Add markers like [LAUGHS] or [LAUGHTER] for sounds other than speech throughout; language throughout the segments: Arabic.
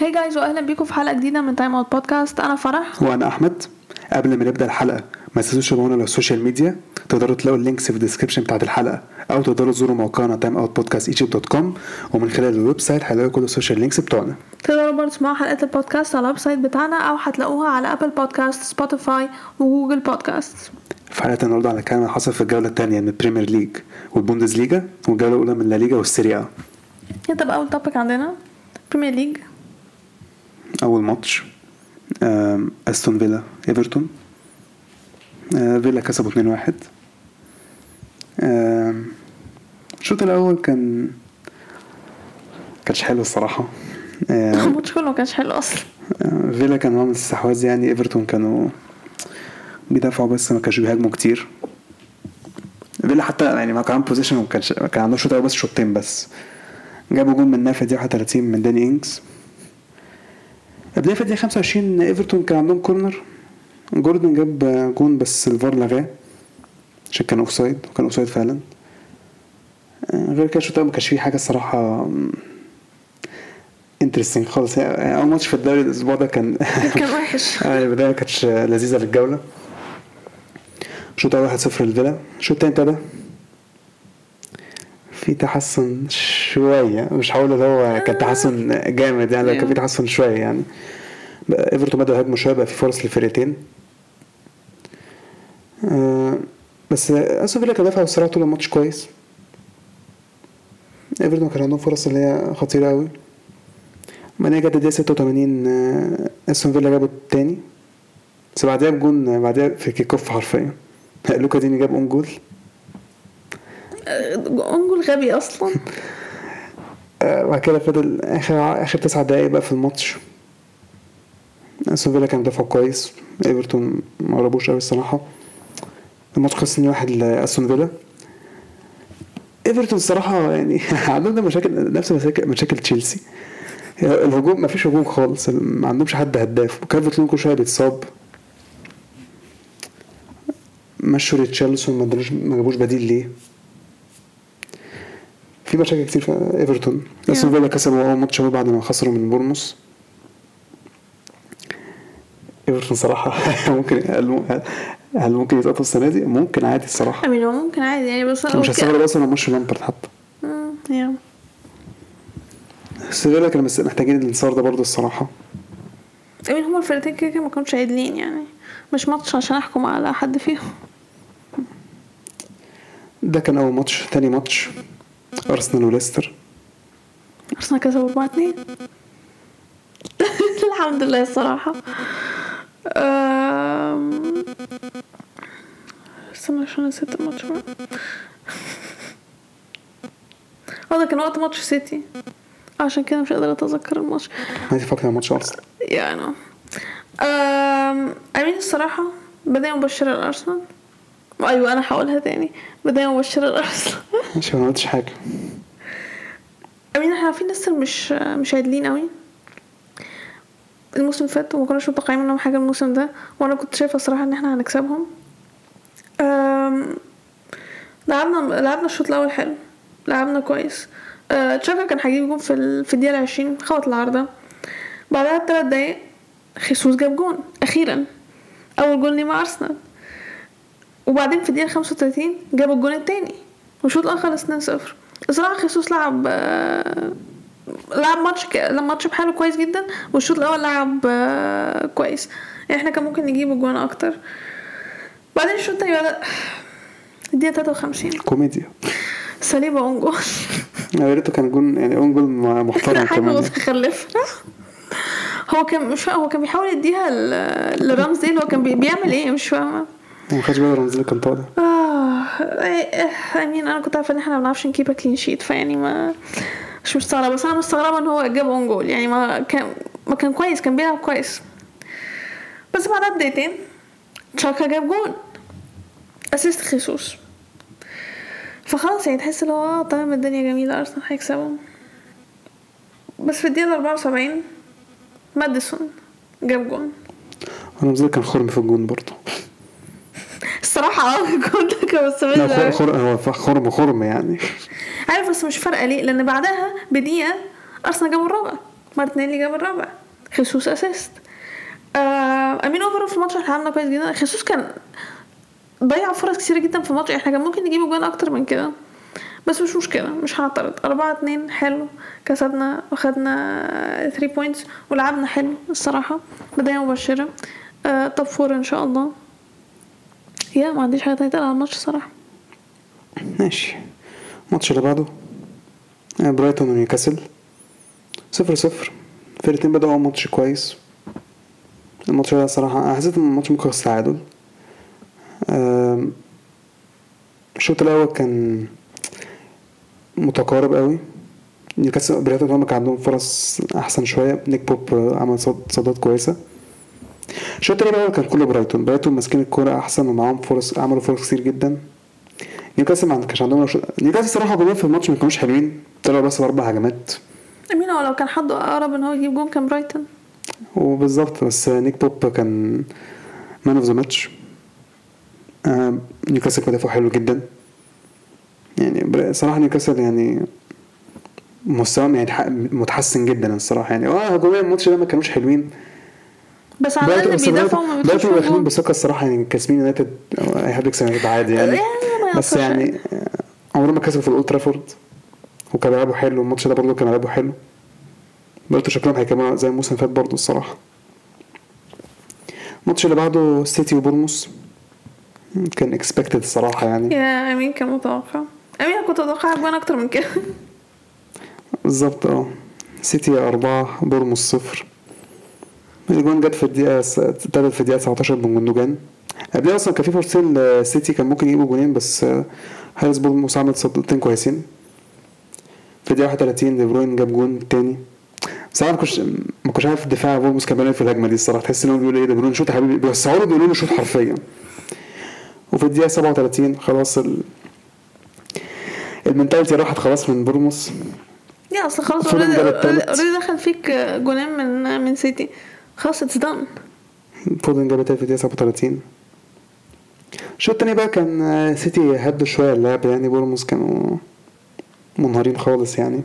Hi guys واهلا بيكم في حلقة جديدة من Time Out Podcast أنا فرح. وأنا أحمد. قبل ما نبدأ الحلقة ما تنسوش تتابعونا على ال social media. تقدروا تلاقوا ال links في ال description بتاعت الحلقة. أو تقدروا تزوروا موقعنا Time Out Podcast Egypt dot com ومن خلال ال website هتلاقوا كل ال social links بتوعنا. تقدروا برضه تسمعوا حلقات البودكاست على ال website بتاعنا أو هتلاقوها على Apple Podcasts Spotify و Google Podcasts في حلقة النهارده على الكلام اللي حصل في الجولة الثانية من ال Premier League والبوندسليجا والجولة الأولى من لا ليجا والسيريا. طب أول topic عندنا. Premier League أول ماتش آم، أستون فيلا إيفرتون آه، فيلا كسبوا 2-1 آم، الشوط الأول كان كانش حلو الصراحة. آه، [LAUGHS] الماتش كله ما كانش حلو أصلا. آه، فيلا كان عامل استحواذ يعني إيفرتون كانوا بيدافعوا بس ما كانش بيهاجموا كتير. فيلا حتى يعني ما كان possession وما كانش كان عنده شوط أول بس شوطين بس. جابوا جون من نافع دي 31 من داني إنجز. بداية في الدقيقة 25 إيفرتون كان عندهم corner. جوردن جاب جون بس الفار لغاه. عشان كان offside وكان offside فعلا. آه، غير كده الشوط ما كانش فيه حاجة الصراحة interesting خالص. يعني أول ماتش في الدوري الأسبوع ده كان [LAUGHS] كان [LAUGHS] وحش. آه، البداية ما كانتش لذيذة للجولة. الشوط الأول 1-0 للفيلا الشوط الثاني ابتدى. في تحسن شوية مش هقول اللي هو كان تحسن جامد يعني لكن في تحسن شوية يعني. إيفرتون بدأوا يهاجموا شوية بقى في فرص للفرقتين. آه، بس أستون فيلا كان دافع والصراحه طول الماتش كويس. إيفرتون كان عندهم فرص اللي هي خطيرة قوي بعدين جت الدقيقة 86 آه، أستون فيلا جابوا التاني بس بعدها بجون بعدها في kick off حرفيا. [LAUGHS] لوكا ديني جاب own goal. own goal غبي أصلا. [LAUGHS] آه، بعد كده فضل آخر آخر تسع دقايق بقى في الماتش. أستون فيلا كان دفاعه كويس. إيفرتون ما قربوش قوي الصراحة. الماتش خلص 2 واحد لأستون فيلا. إيفرتون الصراحة يعني [LAUGHS] عندهم مشاكل نفس مشاكل مشاكل تشيلسي. الهجوم ما فيش هجوم خالص. ما عندهمش حد هداف. وكالفرت لوين كل شوية بيتصاب. مشوا ريتشارلسون ما جابوش بديل ليه؟ في مشاكل كتير في ايفرتون استون فيلا كسبوا اول ماتش بعد ما خسروا من بورنموث ايفرتون صراحة ممكن هل هل ممكن يتقطع السنة دي؟ ممكن عادي الصراحه امين هو ممكن عادي يعني بس مش okay. هستغرب أصلا لو مشوا لامبارد حتى مم، يا. بس فيلا كانوا بس محتاجين الانتصار ده برضه الصراحه امين هما الفرقتين كده كده ما كانوش عادلين يعني مش ماتش عشان احكم على حد فيهم ده كان اول ماتش تاني ماتش أرسنال وليستر. أرسنال كسبوا 4 2 [LAUGHS] الحمد لله الصراحة. أم... استنى عشان نسيت الماتش آه ده كان وقت ماتش سيتي؟ عشان كده مش قادرة أتذكر الماتش. ما فاكر ماتش أرسنال. يعني أم... أمين الصراحة بداية مبشرة لأرسنال. أيوه أنا هقولها تاني. بداية مبشرة لارسنال [LAUGHS] عشان ما قلتش حاجة. امين إحنا عارفين لسه مش مش عادلين قوي الموسم اللي فات وما كناش متوقعين منهم حاجة الموسم ده وأنا كنت شايفة الصراحة إن إحنا هنكسبهم. أم، لعبنا لعبنا الشوط الأول حلو. لعبنا كويس. أه، تشاكا كان هيجيب جون في ال... في الدقيقة العشرين خبط العارضة. بعدها بثلاث دقايق خيسوس جاب جون أخيرا. أول جول ليه مع أرسنال. وبعدين في الدقيقة 35 جاب الجون التاني. والشوط الآخر خلص 2-0 الصراحة خيسوس لعب آه، لعب ماتش ك... لعب ماتش بحاله كويس جدا والشوط الأول لعب آه، كويس. إحنا كان ممكن نجيب جوان أكتر. بعدين الشوط التاني بدأ الدقيقة 53 كوميديا. سليبه اون جول يا ريته كان جون يعني own goal [LAUGHS] محترم كمان. متخلفه هو كان مش هو كان بيحاول يديها لرامسديل هو كان بي- بيعمل إيه؟ مش فاهمة. ما خدش بالي رمزي كان طالع آه I mean أنا كنت عارفة إن إحنا ما بنعرفش ن keep clean sheet فيعني ما مش مستغربة. بس أنا مستغربة إن هو جاب own goal يعني ما كان ما كان كويس كان بيلعب كويس. بس بعدها بدقيقتين تشاكا جاب جول assist خيسوس. فخلاص يعني تحس اللي هو آه تمام الدنيا جميلة أرسنال هيكسبوا بس في الدقيقة 74 ماديسون جاب جول رمزي كان خرم في الجون برضه. آه الجول ده كان مستفز لا أوي. خر- خر- هو خرم خرم يعني. [LAUGHS] عارف بس مش فارقة ليه؟ لأن بعدها بدقيقة أرسنال جابوا الرابع مارتينيلي جاب الرابع. خيسوس assist. آه I mean overall في الماتش إحنا عملنا كويس جدا. خيسوس كان ضيع فرص كتيرة جدا في الماتش. إحنا كان ممكن نجيب جوان أكتر من كده. بس مش مشكلة مش هعترض أربعة اتنين حلو. كسبنا وخدنا 3 points ولعبنا حلو الصراحة. بداية مبشرة آه top four إن شاء الله. yeah ما عنديش حاجة تانية تقال على الماتش الصراحة ماشي. الماتش اللي بعده آه، برايتون ونيوكاسل. صفر صفر. الفرقتين بدأوا ماتش كويس. الماتش ده صراحة أنا حسيت إن الماتش ممكن يخلص تعادل. الشوط الأول كان متقارب قوي. نيوكاسل برايتون هما كان عندهم فرص أحسن شوية. نيك بوب عمل صد- صدات كويسة. الشوط التاني الأول كان كله برايتون. برايتون ماسكين الكورة أحسن ومعاهم فرص عملوا فرص كتير جدا. نيوكاسل ما كانش عندهم. نيوكاسل صراحة جولين في الماتش ما كانوش حلوين. طلعوا بس بأربع هجمات. I mean هو لو كان حد أقرب إن هو يجيب جون كان برايتون. وبالظبط بس نيك بوب كان man of the match نيوكاسل كان حلو جدا. يعني صراحة نيوكاسل يعني مستواهم يعني متحسن جدا الصراحة. يعني آه هجوميا الماتش ده ما كانوش حلوين. بس على الأقل بيدافعوا برايتون بيدخلوش داخلين جون بثقة الصراحة يعني كاسبين يونايتد حد يكسب يونايتد عادي يعني. يعني ما بس. يعني عمرهم ما كسبوا في الأولد ترافورد وكانوا بيلعبوا حلو الماتش ده برضه كانوا بيلعبوا حلو. برضه شكلهم هيكملوا زي الموسم اللي فات برضه الصراحة. الماتش اللي بعده سيتي وبورنموث كان expected الصراحة يعني. yeah I mean كان متوقع. I mean كنت أتوقع جوان أكتر من كده. بالظبط آه. سيتي أربعة بورنموث صفر. الجون جت في الدقيقة س- ابتدت في الدقيقة 19 من جندوجان قبلها أصلا كان في فرصتين لسيتي كان ممكن يجيبوا جونين بس آه، حارس بورنموث عمل صدتين كويسين. في الدقيقة 31 دي بروين جاب جون تاني. بصراحة ما كنتش ما كنتش عارف دفاع بورنموث كان في الهجمة دي الصراحة. تحس إن هو بيقول إيه دي بروين شوط يا حبيبي. بيوسعوا له بيقولوا له شوط حرفيا. وفي الدقيقة 37 خلاص ال... ال mentality راحت خلاص من بورموس يا أصل خلاص. already دخل فيك جونين من من سيتي. خلاص it's done فودن جاب في الدقيقة 37 الشوط التاني بقى كان آه، سيتي هدوا شوية اللعب يعني بورنموث كانوا منهارين خالص يعني.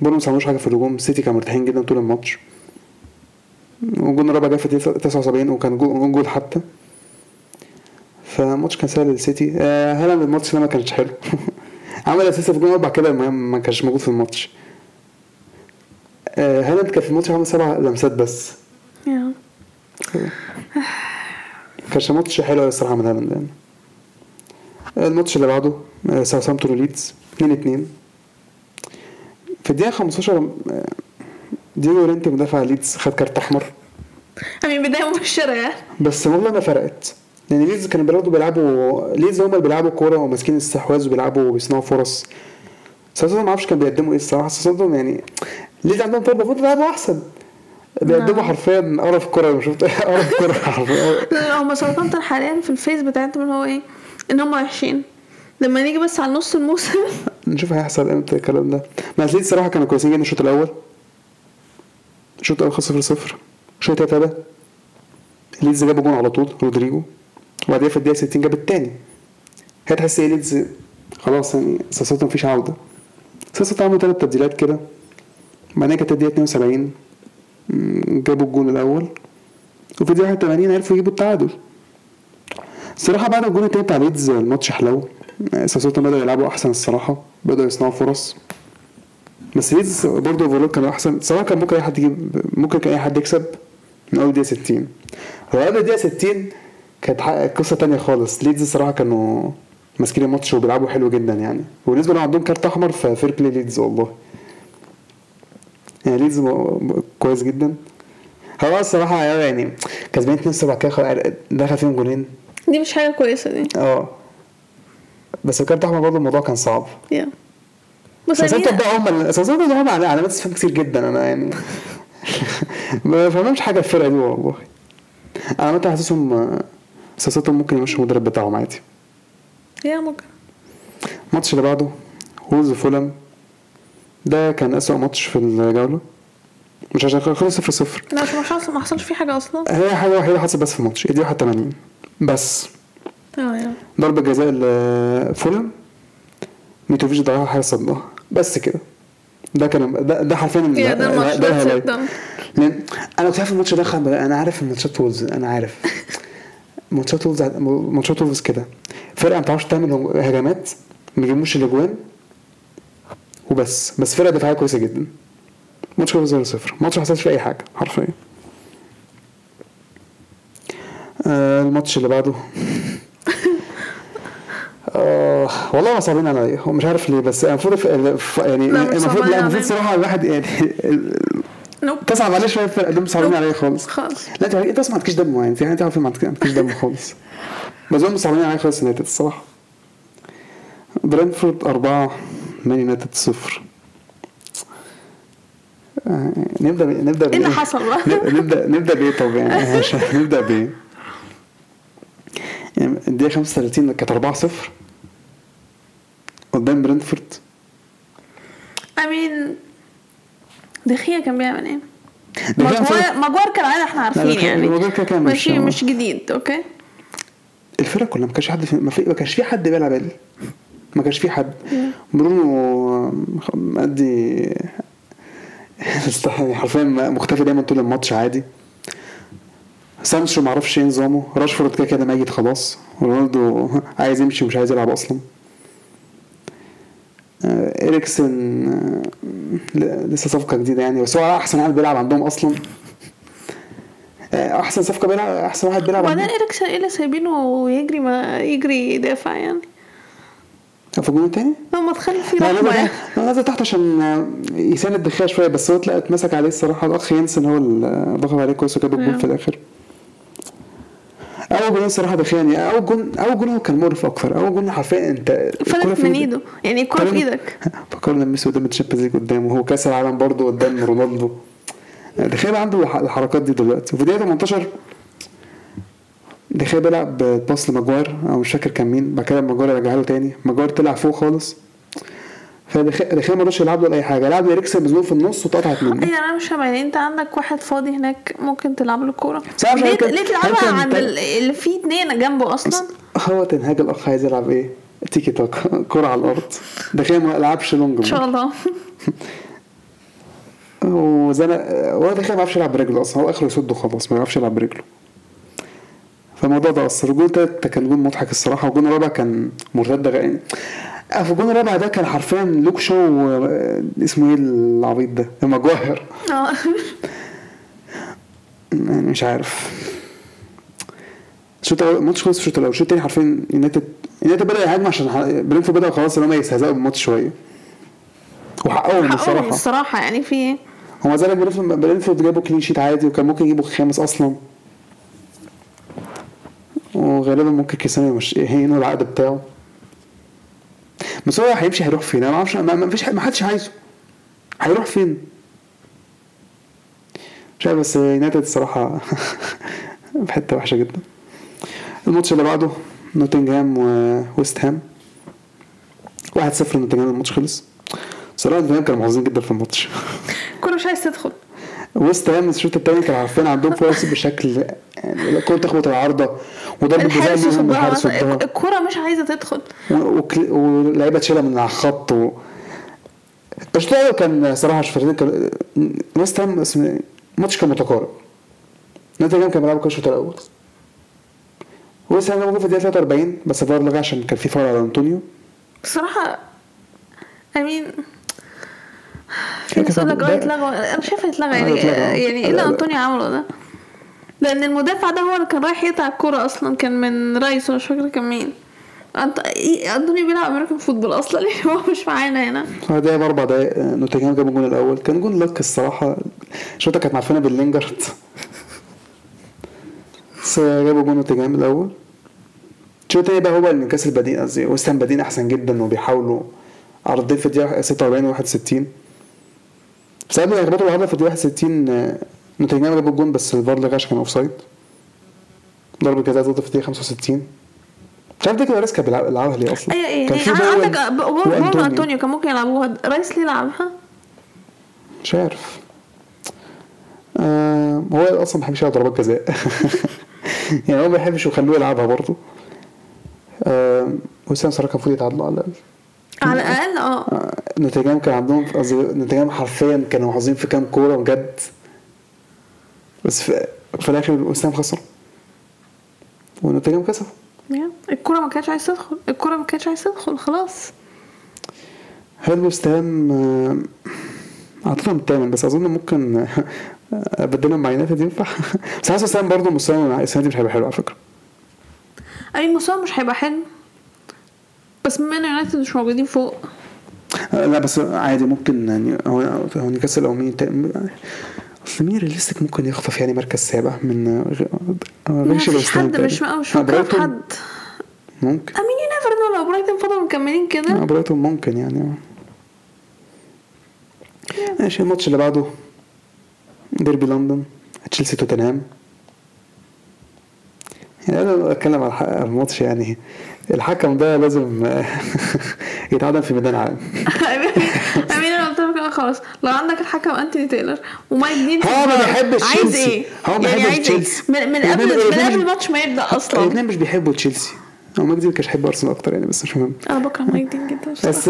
بورنموث معملوش حاجة في الهجوم سيتي كانوا مرتاحين جدا طول الماتش. والجون الرابع جه في الدقيقة 79 وكان جو- own goal حتى. فالماتش كان سهل للسيتي آه، هالاند الماتش ده ما كانش حلو. [LAUGHS] عمل assist في الجون الرابع كده ما كانش موجود في الماتش. آه، هالاند كان في الماتش عمل سبع لمسات بس. yeah. كانش ماتش حلو أوي الصراحة من هالاند يعني الماتش اللي بعده آه، ساوثهامبتون وليدز 2 2 في الدقيقة 15 آه، ديجو لورينتي مدافع ليدز خد كارت أحمر. I mean بداية مبشره يعني بس والله ما فرقت. لأن ليدز كانوا برضه بيلعبوا ليدز هم اللي بيلعبوا كورة وماسكين الاستحواذ وبيلعبوا وبيصنعوا فرص. ساوثهامبتون ما أعرفش كانوا بيقدموا إيه الصراحة. ساوثهامبتون يعني ليدز عندهم فرق المفروض يلعبوا أحسن. بيقدموا نعم. حرفيا قرف كوره ما شفت [LAUGHS] قرف كوره حرفيا. لا هم ساوثهامبتون حاليا في ال phase بتاعتهم اللي هو إيه؟ إن هم وحشين. لما نيجي بس على نص الموسم [LAUGHS] نشوف هيحصل إمتى الكلام ده. ما ليدز صراحة كانوا كويسين جدا الشوط الأول. الشوط الأول خلص 0 0 الشوط الثاني ابتدى. ليدز جابوا جون على طول رودريجو. وبعدين في الدقيقة 60 جاب الثاني هتحس إيه ليدز؟ خلاص يعني ساوثهامبتون مفيش عودة. ساوثهامبتون عملوا ثلاث تبديلات كده. بعدين كانت الدقيقة 72 مم، جابوا الجون الأول. وفي الدقيقه 81 عرفوا يجيبوا التعادل. الصراحة بعد الجون التاني بتاع ليدز الماتش حلو. ساوثهامبتون بدأوا يلعبوا أحسن الصراحة. بدأوا يصنعوا فرص. بس ليدز برضه overall كانوا أحسن. صراحة كان ممكن أي حد يجيب ممكن كان أي حد يكسب من أول دقيقة 60 هو قبل الدقيقة 60 كانت قصة تانية خالص. ليدز الصراحة كانوا ماسكين الماتش وبيلعبوا حلو جدا يعني. وبالنسبة لو عندهم كارت أحمر ف fair play ليدز والله. يعني ليدز كويس جدا. هو الصراحة يعني كسبانين 2 7 كده خلاص دخل فيهم جولين دي مش حاجة كويسة دي. آه. بس الكارت الاحمر برضه الموضوع كان صعب. yeah بس ساوثهامبتون يعني ده هم ده هم علامات استفهام كتير جدا أنا يعني [LAUGHS] ما فهمش حاجة الفرقة دي والله. أنا متى حاسسهم ساوثهامبتون ممكن يمشي المدرب بتاعهم عادي. yeah ممكن. الماتش اللي بعده وولفز فولهام ده كان أسوأ ماتش في الجولة. مش عشان خلص 0 0 لا عشان ما حصل ما حصلش فيه حاجة أصلا. هي حاجة وحيده حصلت بس في الماتش. الدقيقه 81 بس. yeah ضربة جزاء لفولهام ميتروفيتش ضيعها حارس صدها بس كده. ده كان ده, ده حرفيا yeah ده الماتش ده. ده لأن أنا كنت عارف الماتش ده أنا عارف ماتشات وولفز أنا عارف. ماتشات وولفز ماتشات وولفز كده. فرقة ما بتعرفش تعمل هجمات. ما بيجيبوش الأجوان. وبس. بس فرقة دفاعية كويسة جدا. ماتش خلص 0 0 ماتش ما حصلش فيه أي حاجة حرفيا. آه الماتش اللي بعده. [LAUGHS] آه والله ما صعبين عليا. هو مش عارف ليه بس المفروض يعني المفروض لا المفروض. صراحة الواحد يعني نوب. تصعب عليه شوية الفرق دول صعبين عليا خالص. خالص. لا انت انت أصلا ما عندكش دم يعني. في حاجة تعرف ما عندك- ما عندكش دم خالص. بس هم صعبانين عليا خالص الصراحة. برينتفورد أربعة. مان يونايتد صفر نبدأ ب- نبدأ إيه اللي؟ حصل؟ نبدا نبدأ بإيه طب يعني [LAUGHS] نبدأ بإيه؟ يعني الدقيقة 35 كانت 4 0 قدام برينتفورد I mean دخيا كان بيعمل إيه؟ فرق- ماجواير كالعادة إحنا عارفين يعني مجوار كده كده مش- مش جديد okay الفرقة كلها ما كانش حد ما, كانش في حد بيلعب ما كانش في حد. برونو مأدي [LAUGHS] حرفيا مختفي دايما طول الماتش عادي. سانشو ما أعرفش إيه نظامه راشفورد كده كده ميت خلاص. رونالدو عايز يمشي ومش عايز يلعب أصلا. آه، إريكسن آه، لسه صفقة جديدة يعني بس هو أحسن واحد بيلعب عندهم أصلا. آه، أحسن صفقة بيلعب أحسن واحد بيلعب وبعدين إريكسن إيه اللي سايبينه يجري ما يجري يدافع يعني؟ في الجون التاني فيه لا رحمة. نازل يعني لا نازل تحت عشان يساند دخيا شوية بس هو اتلقى اتمسك عليه الصراحة. الأخ ينسن هو اللي ضغط عليه كويس وجاب الجول mm. في الآخر. أول جول الصراحة دخيا يعني أول جول أول جول هو كان مقرف أكتر. أول جول حرفيا أنت فلت في من. إيده. يعني الكورة في. إيدك. [LAUGHS] فكرنا ميسي قدام ال Champions League قدامه. وهو كأس العالم برضه قدام رونالدو. دخيا بقى عنده الح- الحركات دي دلوقتي. وفي دقيقه 18 دخيا بيلعب باص لماجواير أو مش فاكر كان مين بعد كده ماجواير رجعها له تاني. ماجواير طلع فوق خالص. فدخيا دخيا ما رضاش يلعب له أي حاجة. لعب لاريكسن بزنوق في النص واتقطعت منه. إيه أنا مش فاهمة. يعني أنت عندك واحد فاضي هناك ممكن تلعب له مش ليه ليه تلعبها عند اللي فيه اتنين جنبه أصلا؟ هو تنهاج الأخ عايز يلعب إيه؟ تيكي تاك كرة على الأرض. دخيا ما لعبش long إن شاء الله. وزنق هو دخيا ما بيعرفش يلعب برجله أصلا. هو آخره يصد وخلاص ما بيعرفش يلعب برجله. فالموضوع ده أثر. الجول التالت كان جول مضحك الصراحة والجول الرابع كان مرتدة آه، في الجول الرابع ده كان حرفيا لوك شو اسمه إيه العبيط ده؟ ماجواير آه. [LAUGHS] يعني مش عارف. الشوط الأول الماتش خلص الشوط الأول. الشوط التاني حرفيا يونايتد يونايتد بدأ يهاجم عشان برينتفورد بدأ خلاص إن هم يستهزئوا بالماتش شوية. وحقهم حقهم الصراحة. الصراحة يعني في إيه هو ذلك برينتفورد جابوا clean sheet عادي وكان ممكن يجيبوا خامس أصلا. وغالبا ممكن كريستيانو مش ينهوا العقد بتاعه. بس هو هيمشي هيروح فين؟ أنا ما أعرفش ما فيش ما حدش عايزه. هيروح فين؟ مش عارف بس يونايتد الصراحه [LAUGHS] في حتة وحشة جدا. الماتش اللي بعده نوتنجهام وويست هام. 1-0 نوتنجهام الماتش خلص. صراحة نوتنجهام كانوا محظوظين جدا في الماتش. كله مش عايز تدخل. ويست هام الشوط الثاني كانوا عارفين عندهم فرص بشكل الكوره تخبط العارضة وضربة جزاء الحارس ليهم صدها الكورة مش عايزة تدخل. و- وكل- واللعيبة تشيلها من على الخط و... الشوط الأول كان صراحة كان ويست هام الماتش كان متقارب. نوتنجهام كان بيلعب كويس الشوط الأول. ويست هام جاب في الدقيقة 43 بس فار لغى عشان كان في فاول على أنطونيو. بصراحة I mean في كان أنا شايفة يتلغى آه، يعني. يعني إيه لا، اللي لا. انطونيو عمله ده؟ لأن المدافع ده هو اللي كان رايح يقطع الكورة أصلا. كان من رايس ولا مش كان مين. إيه، انطونيو بيلعب American football أصلا. يعني [LAUGHS] هو مش معانا هنا. بعد دقيقة بأربع دقايق آه، نوتنجهام جاب الجون الأول. كان جون luck الصراحة. الشوطة كانت معفنة باللينجارد [LAUGHS] بس جابوا جون نوتنجهام الأول. الشوط التاني بقى هو الانعكاس البديل قصدي ويست هام بادئين أحسن جدا وبيحاولوا. عارضتين في الدقيقة 46 و 61 بس قبل ما يخبطوا العرضة في الدقيقة 61 آه، نوتنجهام جابوا الجون بس الفار لغى عشان كان أوفسايد. ضربة جزاء ضد في الدقيقة 65 مش عارف دي كده ريسكا بيلعب- بيلعبها ليه أصلا؟ أيوه إيه كان في يعني عندك برضه وأنطونيو. انطونيو كان ممكن يلعبوها. رايس ليه لعبها؟ مش عارف. آه هو أصلا ما بيحبش يلعب ضربات جزاء. [LAUGHS] يعني هو ما بيحبش يخلوه يلعبها برضه. آه وسام صراحة كان المفروض يتعادلوا على الأقل. على الأقل آه. آه، نوتنجهام كان عندهم قصدي نوتنجهام حرفيا كانوا محظوظين في كام كورة بجد. بس في, في الآخر وسام خسر. ونوتنجهام كسبوا يا. الكرة ما كانتش عايز تدخل الكرة ما كانتش عايز تدخل خلاص. هل هام آه، أعتقد الثامن بس أظن ممكن آه، أبدلهم مع يونايتد ينفع. [LAUGHS] بس حاسس هام برضه مستواهم السنة دي مش هيبقى حلو على فكرة. أي مستوى مش هيبقى حلو. بس بما إن يونايتد مش موجودين فوق. آه، لا بس عادي ممكن يعني هو هو نيوكاسل أو مين أصل مين realistic ممكن يخطف يعني مركز سابع من آه، غير فيش حد مش مش آه، حد. ممكن. I mean never know لو برايتون فضلوا مكملين آه، كده برايتون ممكن يعني. آه. ماشي الماتش اللي بعده. ديربي لندن تشيلسي توتنهام يعني أنا الح- على الماتش يعني. الحكم ده لازم [LAUGHS] يتعدم في ميدان عام [LAUGHS] أمين أنا قلت لك خلاص لو عندك الحكم أنتوني تايلر ومايك دين هو ما الفار، بيحبش عايز. إيه؟ هو ما يعني بيحبش؟ تشيلسي. من, قبل من قبل الماتش ما يبدأ أصلا الاثنين مش بيحبوا تشيلسي هو مجدي كانش بيحب أرسنال أكتر يعني بس مش مهم أنا بكره مايك دين جدا. بس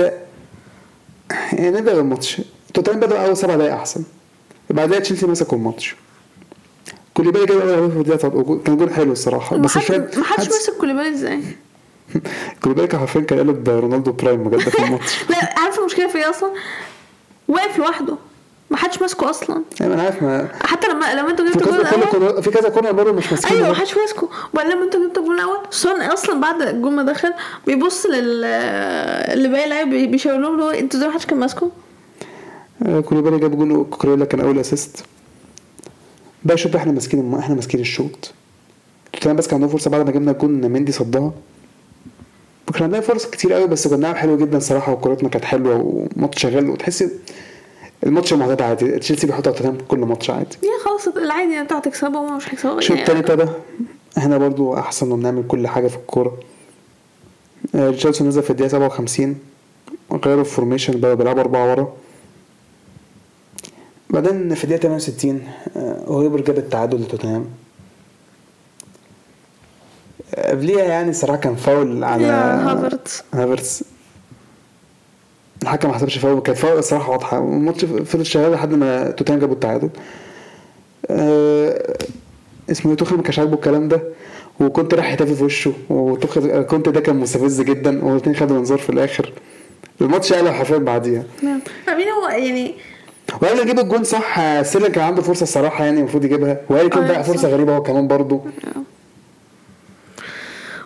يعني نبدأ بالماتش توتنهام بدأوا أول سبع دقايق أحسن بعدها تشيلسي مسكوا الماتش كوليبالي جاب أول هدف في الدقيقه 13. كان جول حلو الصراحة بس مش فاهم ما حدش حدش- ماسك كوليبالي إزاي؟ [LAUGHS] كوليبالي كان حرفيا كان قالب رونالدو prime بجد في الماتش. [LAUGHS] لا عارف المشكلة في إيه أصلا؟ واقف لوحده. ما حدش ماسكه أصلا. أيوه أنا عارف ما حتى لما لما أنتوا جبتوا الجول الأول في كذا corner برضه مش ماسكين أيوه ما. حدش ماسكه. وبعدين لما أنتوا جبتوا الجول الأول سون أصلا بعد الجول ما دخل بيبص لل اللي باقي لعيب بي- بيشاور لهم اللي هو أنتوا إزاي ما حدش كان ماسكه؟ آه، كوليبالي جاب جول كوكريلا كان أول assist بقى شوط إحنا ماسكين إحنا ماسكين الشوط. توتنهام بس كان عندهم فرصة بعد ما جبنا جون ميندي صدها. وكان عندنا فرص كتير قوي بس كنا بنلعب حلو جدا صراحة وكورتنا كانت حلوة وماتش شغال وتحس الماتش معتاد عادي. تشيلسي بيحط توتنهام كل ماتش عادي. يا خلاص العادي انت هتكسبه وما مش هيكسبه. الشوط التاني ابتدى. إحنا برضو أحسن وبنعمل كل حاجة في الكورة. آه، ريتشاردسون نزل في الدقيقة 57 غيروا الـ formation بقوا بيلعبوا أربعة ورا. بعدين في الدقيقة 68 آه، هويبرج جاب التعادل لتوتنهام. آه، قبليها يعني صراحة كان فاول على هافرتز. هافرتز الحكم ما حسبش فاول كانت فاول الصراحه واضحة. والماتش فضل شغال لحد ما توتنهام جابوا التعادل. آه، اسمه إيه توخيل ما كانش عاجبه الكلام ده. وكنت رايح يتافي في وشه. وتوخيل كنت ده كان مستفز جدا. والاثنين خدوا انذار في الآخر. الماتش قلب حرفيا بعديها. نعم. امين هو يعني وقبل ما يجيب الجون صح. آه، سيلر كان عنده فرصة الصراحه يعني المفروض يجيبها. كين آه، بقى فرصة صح. غريبة هو كمان برضه.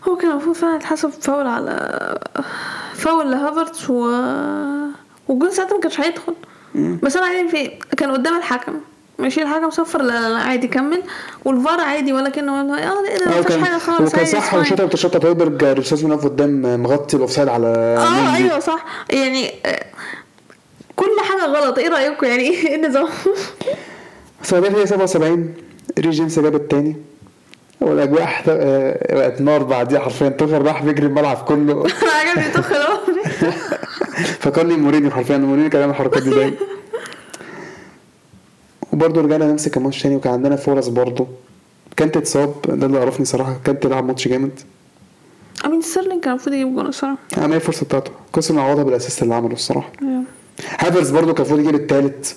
هو كان المفروض فعلا يتحسب فاول على فاول لهافرتز و والجون ساعتها ما كانش هيدخل. بس أنا عادي في كان قدام الحكم. ماشي الحكم صفر لا لا عادي كمل. والفار عادي ولا كانه آه إيه ده آه ما فيش كان حاجة خالص عادي صح. وشوطه بتشوطه هويبرج ريتشاردسون واقف قدام مغطي الأوفسايد على آه. أيوه صح. يعني آه، كل حاجة غلط. إيه رأيكم؟ يعني [LAUGHS] إيه النظام؟ بس هي 77 ري جيمس جاب التاني. والاجواء آه، بقت نار بعديها حرفيا. توخيل راح بيجري الملعب كله. [LAUGHS] عجبني توخيل [LAUGHS] فكرني مورينيو حرفيا. مورينيو كان يعمل الحركات دي دايما. وبرضه رجعنا نمسك الماتش تاني وكان عندنا فرص برضه. كانت اتصاب ده اللي عرفني صراحة. كانت تلعب ماتش جامد. امين ستيرلينج كان المفروض يجيب جون الصراحة. عمل الفرصة بتاعته. كسر نعوضها بالأسيست اللي عمله الصراحة. هافرز برضه كان المفروض يجيب التالت.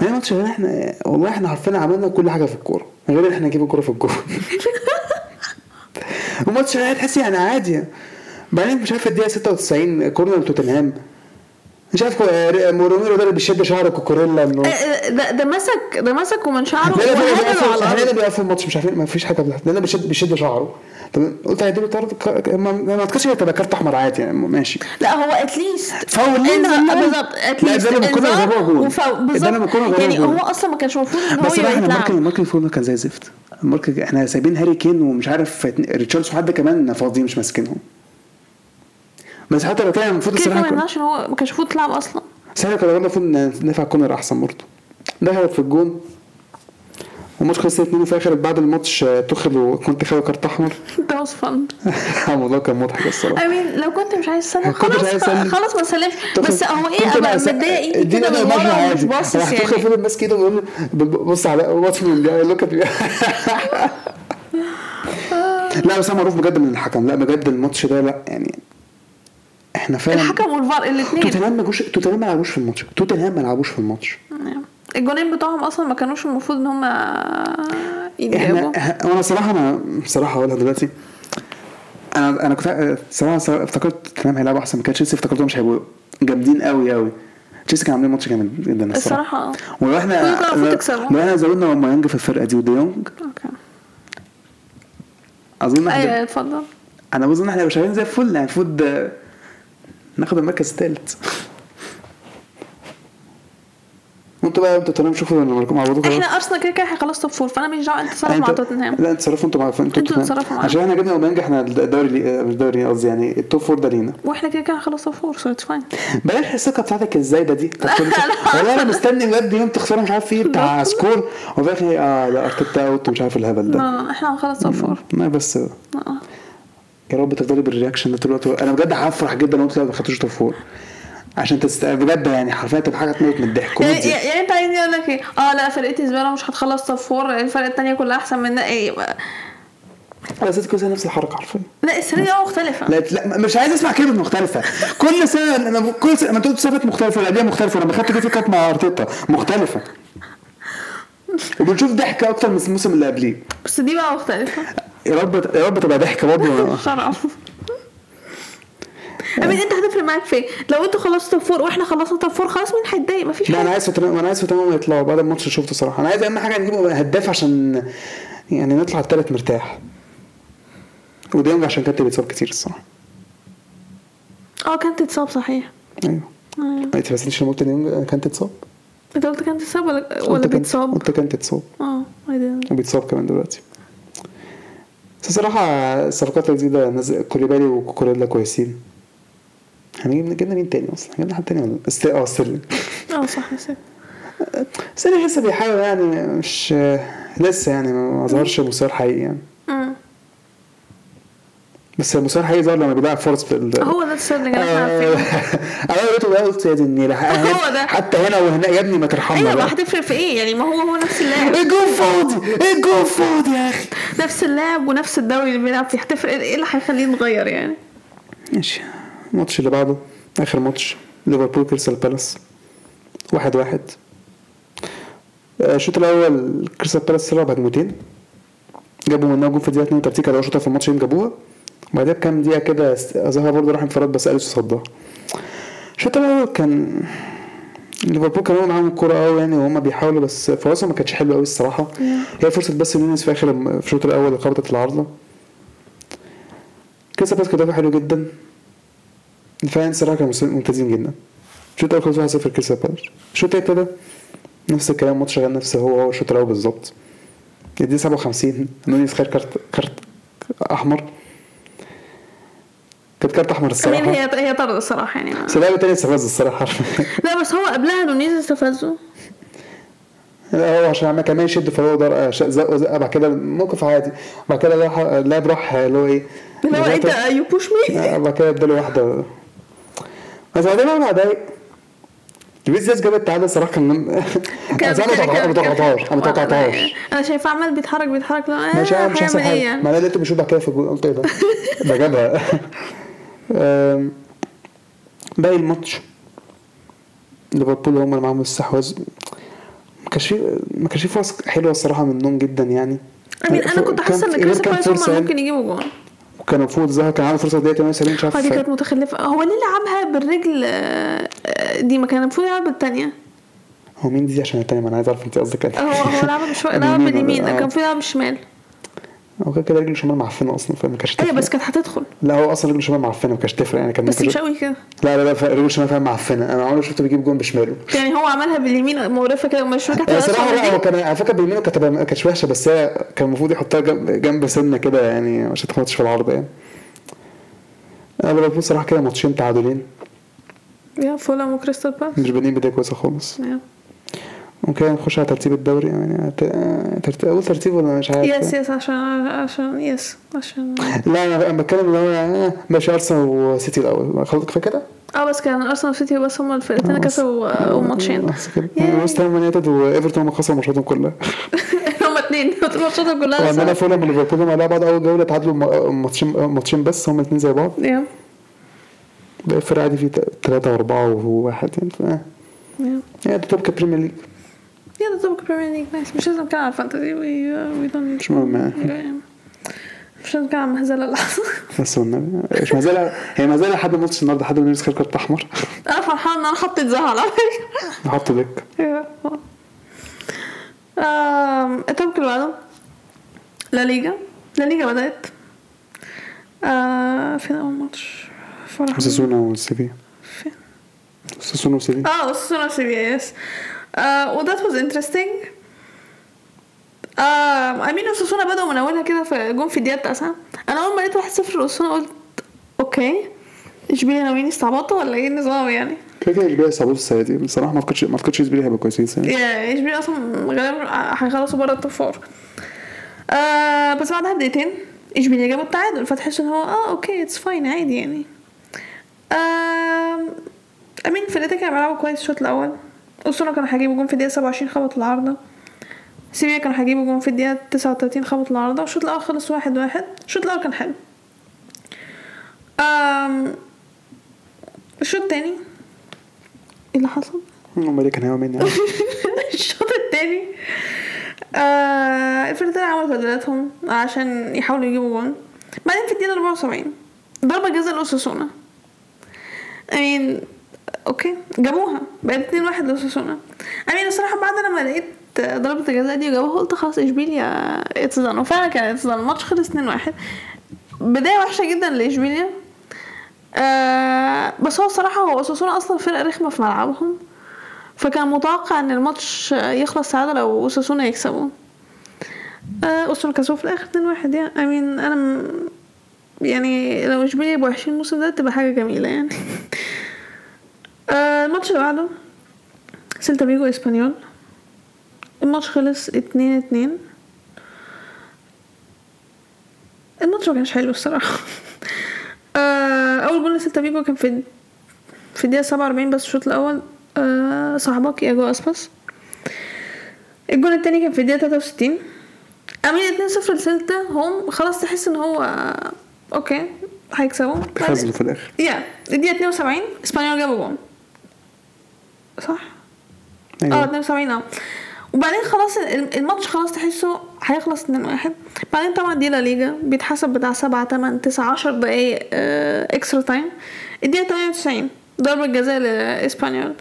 ما هي ماتش غير إحنا والله إحنا عارفين عملنا كل حاجة في الكورة غير إن إحنا نجيب الكورة في الجول [LAUGHS] وماتش تحس يعني عادي بعدين مش عارف الدقيقة 96 كورنر توتنهام. مش عارف مورينيو ده اللي بيشد شعر كوكوريلا انه آه، آه، ده ده مسك ده مسك ومن شعره لا وهدله بيقف بيقف الماتش مش عارفين ما فيش حاجة بتحصل. لأن بيشد بيشد شعره. طب قلت هيديله طرد؟ ك- ما ما اعتقدش هتبقى كارت أحمر عادي يعني ماشي. لا هو اتليست فاول بالظبط اتليست ده لما كنا غيروها جول ده لما كنا غيروها يعني هو أصلا ما كانش المفروض إن هو بس إحنا يتلعب ماركن فورنا كان زي الزفت ماركن إحنا سايبين هاري كين ومش عارف ريتشاردز وحد كمان فاضيين مش ماسكينهم. بس حتى لو كان المفروض كده كده يمنعش إن هو ما كانش المفروض تلعب أصلا. كنا برضه المفروض ندافع كونر أحسن برضه. دخلت في الجون. والماتش خلص 2 في آخر بعد الماتش آه، تخل وكنت خاوي كارت أحمر. ده واز فن الموضوع كان مضحك الصراحة. Mean لو كنت مش عايز تسلم مش خلاص. خلاص ما تسلمش بس هو إيه بقى- متضايق ايدي اديني كده أنا من ورا عادي. باصص راح تخل يعني. فضل ماسك إيده ويقول بص على واتش مي لوك ات لا بس أنا معروف بجد من الحكم. لا بجد الماتش ده لا يعني إحنا فعلا الحكم والفار الاثنين توتنهام ما جوش توتنهام ما لعبوش في الماتش. توتنهام ما لعبوش في الماتش. الجونين بتوعهم أصلا ما كانوش المفروض إن هم يتجابوا. إحنا وأنا صراحة أنا بصراحه هقولها دلوقتي. أنا أنا كنت صراحة افتكرت توتنهام هيلعبوا أحسن من كده. تشيلسي افتكرتهم مش هيبقوا جامدين قوي قوي تشيلسي كانوا عاملين ماتش جامد جدا الصراحة. الصراحة. آه ولو إحنا. لو إحنا زودنا أوباميانج في الفرقة دي وديونج أوكي. أظن إحنا أيوه اتفضل. أنا بظن إحنا شغالين زي الفل. يعني المفروض ناخد المركز الثالث. وانتوا بقى أنتوا تمام شوفوا مع بعضكم إحنا أرسنال كده كده هيخلص top four فأنا مش دعوه انت تصرف مع انت- توتنهام. لا تصرفوا أنتوا مع أنتوا معانا. عشان إحنا جبنا أوباميانج إحنا الدوري لي- مش الدوري قصدي يعني الـ top four ده لينا. وإحنا كده كده هنخلص top four so it's fine بلاش الثقة بتاعتك الزايدة دي. والله أنا مستني بجد يوم تخسروا مش عارف إيه بتاع score. وفي الآخر آه ده أرتيتا out ومش عارف الهبل لا ده لا إحنا هنخلص توب فور. ما بس. آه. يا رب تفضل بالـ reaction ده طول الوقت. أنا بجد هفرح جدا لو أنتوا ما خدتوش top four عشان تست... بجد يعني حرفيا تبقى حاجة تموت من الضحك. يعني, كوميديا يعني أنت عايزني أقول لك إيه؟ آه لا فرقتي زبالة مش هتخلص top four الفرقة التانية كلها أحسن مننا إيه بقى. على أساس كل سنة نفس الحركة حرفيا. لا السنة دي آه مختلفة. لا, لا مش عايز أسمع كلمة مختلفة. كل سنة أنا كل سنه ما أنتوا صفات مختلفة والاداء مختلفة. لما خدت كده كانت مع أرتيتا. مختلفة. وبنشوف ضحكة أكتر من الموسم اللي قبليه. بس دي بقى مختلفة. يا رب يا رب تبقى ضحكه برضه. [LAUGHS] شرف. أمين أنت هتفرق معاك في إيه؟ لو أنتوا خلصتوا توب فور وإحنا خلصنا توب فور خلاص مين هيتضايق؟ مفيش لا أنا حاجة. عايز فتن... أنا عايز فتنهم يطلعوا بعد الماتش شفته صراحة. أنا عايز أهم حاجة نجيب هداف عشان يعني نطلع التالت مرتاح. وديونج عشان كانت بيتصاب كتير الصراحة. آه كانت تتصاب صحيح. أيوه. أيوه. ما تفسرنيش لما قلت ديونج كانت تتصاب أنت قلت كانت تتصاب ولا ولا بيتصاب قلت كانت تتصاب آه didn't. وبيتصاب كمان دلوقتي. بس الصراحة الصفقات الجديدة نزل كوليبالي وكوكوريلا كويسين هنجيب جبنا مين تاني أصلا؟ جبنا حد تاني ولا. آه ستيرلينج آه صح نسيت ستيرلينج لسه بيحاول يعني مش لسه يعني ما ظهرش مستواه الحقيقي يعني. بس المستوى الحقيقي ظهر لما بيلعب فرص في ال... هو ده الستيرلينج اللي إحنا عارفينه [LAUGHS] أنا قلت بقى قلت يا دي النيلة. هو ده. حتى هنا وهنا يا ابني ما ترحمنا أيوه ما هتفرق في إيه؟ يعني ما هو هو نفس اللاعب. الجون فاضي الجون فاضي يا أخي. نفس اللاعب ونفس الدوري اللي بيلعب فيه. هتفرق إيه اللي هيخليه يتغير يعني؟ ماشي. الماتش اللي بعده آخر ماتش ليفربول كريستال بالاس. واحد واحد. آه، الشوط الأول كريستال بالاس طلع بهجمتين. جابوا منها جون في الدقيقة 32 كانوا شوطه في الماتش جابوها. وبعدها بكام دقيقة كده زاها برضه راح انفراد بس اليسو صدها. الشوط الأول كان ليفربول كانوا معاهم الكورة قوي يعني وهم بيحاولوا بس فرصهم ما كانتش حلوة قوي الصراحة. هي فرصة بس نونيز في الم- في الشوط الأول اللي خبطت العارضة. كريستال بالاس كان دافع حلو جدا. الدفاعين الصراحة كانوا ممتازين جدا. الشوط الأول خلص 1-0 كريستال بالاس الشوط التاني ابتدى نفس الكلام الماتش شغال نفس هو هو الشوط الأول بالظبط. الدقيقة 57 نونيز خد كارت كارت أحمر. كانت كارت أحمر الصراحة. هي هي طرد الصراحة يعني. بس اللاعب التاني استفزه الصراحة. لا بس هو قبلها نونيز استفزه لا هو عشان عمال كمان يشد فهو ضرب زقه زقه بعد كده موقف عادي. بعد كده راح اللاعب راح اللي هو إيه اللي هو انت you push me آه، بعد كده اداله واحدة. بس بعدين أربع دقايق لويس دياز جاب التعادل الصراحة كان أنا ما توقعتهاش أنا ما توقعتهاش. أنا شايفاه عمال بيتحرك بيتحرك لا مش هيعمل إيه يعني؟ ما أنا لقيته بيشوط بعد كده في الجول قلت إيه ده؟ [LAUGHS] ده جابها. باقي الماتش. ليفربول هم اللي معاهم الاستحواذ ما كانش في ما كانش في فرص حلوة الصراحة منهم جدا يعني. I mean أنا كنت حاسة إن كريستال بالاس هم يعني. ممكن يجيبوا جون وكان المفروض زاها كان عنده فرصة دقيقه 78 مش عارف دي كانت متخلفة. هو ليه لعبها بالرجل؟ آه، آه، دي ما كان المفروض يلعب بالثانيه هو مين دي عشان التانية؟ ما أنا عايز أعرف أنت قصدك إيه هو هو لعبها بشويه لعبها اليمين [LAUGHS] باليمين. كان المفروض يلعب بالشمال هو كده كده رجله شمال معفنة أصلا فما كانش أيوه. بس كانت هتدخل. لا هو أصلا رجله شمال معفنة ما كانش تفرق يعني كان بس مش قوي كده. لا لا لا رجله شمال فعلا معفنة. أنا عمري شفته بيجيب جون بشماله. يعني هو عملها باليمين مقرفة كده مش فاكرة هي صراحة لا هو كان على فكرة بيمينه كانت ما كانتش وحشة بس هي كان المفروض يحطها جنب, جنب سنة كده يعني عشان تخبطش في العارضة يعني. أنا ليفربول صراحة كده ماتشين تعادلين. yeah فولهام وكريستال بالاس. مش بادئين بداية كويسة خالص. yeah. ممكن نخش على ترتيب الدوري يعني ترتيب اول ترتيب ولا مش عارف؟ يس يس عشان عشان يس عشان لا أنا بتكلم اللي هو آه، ماشي أرسنال وسيتي الأول. خلاص كفاية كده؟ آه بس كان أرسنال وسيتي بس هما الفرقتين اللي كسبوا آه، ماتشين بس كده. هام يونايتد وإيفرتون هم خسروا ماتشاتهم كلها. [LAUGHS] هما اتنين. [LAUGHS] ماتشاتهم كلها وعندنا. فولهام وليفربول هم لعبوا بعض أول جولة تعادلوا ماتشين ماتشين بس هم الاثنين زي بعض. yeah باقي الفرق عادي فيه ثلاثة وأربعة وواحد يعني ف Yeah. هي top ك Premier League. The top Premier League nice مش لازم نتكلم ال fantasy we, we don't مش مهم. مش لازم نتكلم على المهزلة اللي حصلت بس والنبي مش مازال هي مازال لحد ماتش النهارده لحد ما نلبس كارت احمر أنا فرحانة ان أنا حطيت زها على فكرة نحط دك التوبك اللي بعده لا ليجا لا ليجا بدأت آه فين أول ماتش؟ فرح ساسونا وسيفيا فين؟ ساسونا وسيفيا آه ساسونا سيفيا يس و that was interesting. آه I mean أوساسونا بدأوا من أولها كده في جون في الدقيقة التاسعة أنا أول ما لقيت 1-0 لأوساسونا قلت okay. اشبيليا ناويين يستعبطوا ولا إيه النظام يعني؟ كده كده اشبيليا صعبوه السنة دي. بصراحة ما اعتقدش ما أعتقدش اشبيليا هيبقى كويسين السنة دي. yeah اشبيليا أصلا غالبا هيخلصوا بره ال top four آه بس بعدها بدقيقتين اشبيليا جابوا التعادل. فتحس إن هو آه okay it's fine عادي يعني. آه I mean فرقتك كانوا بيلعبوا كويس الشوط الأول. اسطوره كانوا هيجيبوا جون في الدقيقة 27 خبط العارضة. سيبيا كانوا هيجيبوا جون في الدقيقة 39 خبط العارضة. والشوط الأول خلص واحد واحد. الشوط الأول كان حلو. آم الشوط التاني إيه اللي حصل؟ امال كان هيعمل يعني. [LAUGHS] الشوط التاني آه الفرقتين عملوا تبديلاتهم عشان يحاولوا يجيبوا جون. بعدين في الدقيقة 74 ضربة جزاء لأوساسونا. I mean okay جابوها بقت 2 1 لأوساسونا I mean الصراحة بعد لما لقيت ضربة الجزاء دي وجابوها قلت خلاص اشبيليا it's done وفعلا كان it's done الماتش خلص 2 1 بداية وحشة جدا لاشبيليا آه بس هو الصراحة هو أوساسونا أصلا فرقة رخمة في ملعبهم. فكان متوقع إن الماتش يخلص تعادل أو أوساسونا يكسبوا آه، أوساسونا كسبوا في الآخر 2 1 يعني I mean أنا م... يعني لو اشبيليا يبقوا وحشين الموسم ده تبقى حاجة جميلة يعني. [LAUGHS] آه، الماتش اللي بعده سيلتا فيجو إسبانيول. الماتش خلص 2 2 الماتش ما كانش حلو الصراحة. [LAUGHS] آه، أول جول لسيلتا فيجو كان في في الدقيقة 47 بس الشوط الأول آه، صاحبك إياجو أسباس. الجون التاني كان في الدقيقة 63 عاملين 2-0 لسيلتا هم خلاص تحس إن هو آه، okay هيكسبوا. خزنوا في الآخر. يا الدقيقة 72 إسبانيول جابوا جون. صح؟ آه أيوه 72 آه. وبعدين خلاص ال- الماتش خلاص تحسه هيخلص 2 1 بعدين طبعا دي لا ليجا بيتحسب بتاع 7 8 9 10 دقايق extra time الدقيقة 98 ضربة جزاء لاسبانيول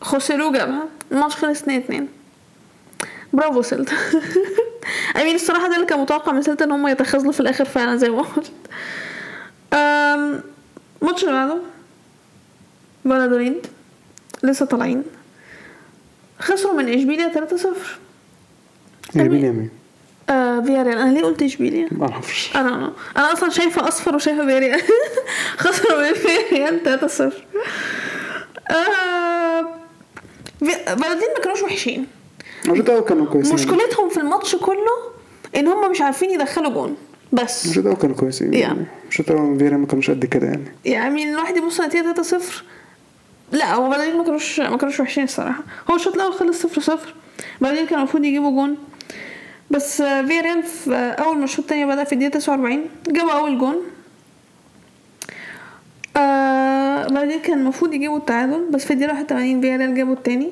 خوسيلو جابها. الماتش خلص 2 2 برافو سيلتا. [LAUGHS] I mean الصراحة ده اللي كان متوقع من سيلتا إن هم يتخاذلوا في الآخر فعلا زي ما قلت. أم، الماتش اللي بعده. فالادوليد لسه طالعين. خسروا من اشبيليا 3-0 اشبيليا مين؟ آه فياريال. أنا ليه قلت اشبيليا ما أعرفش. أنا أنا أصلا شايفة أصفر وشايفة فياريال. [LAUGHS] خسروا من فياريال 3-0 آه فالادوليد ما كانوش وحشين. كانوا كويسين. مشكلتهم في الماتش كله إن هم مش عارفين يدخلوا جون. بس. الشوط الأول كانوا كويسين. يعني. الشوط الأول فياريال ما كانوش قد كده يعني. يعني الواحد يبص نتيجة 3 0 لا هو بعدين ما كانوش ما كانوش وحشين الصراحة. هو الشوط الأول خلص 0 0 بعدين كان المفروض يجيبوا جون. بس آه، فياريال في آه، أول ما الشوط التاني بدأ في الدقيقة 49 جابوا أول جون. آه بعدين كان المفروض يجيبوا التعادل بس في الدقيقة 81 فياريال جابوا التاني.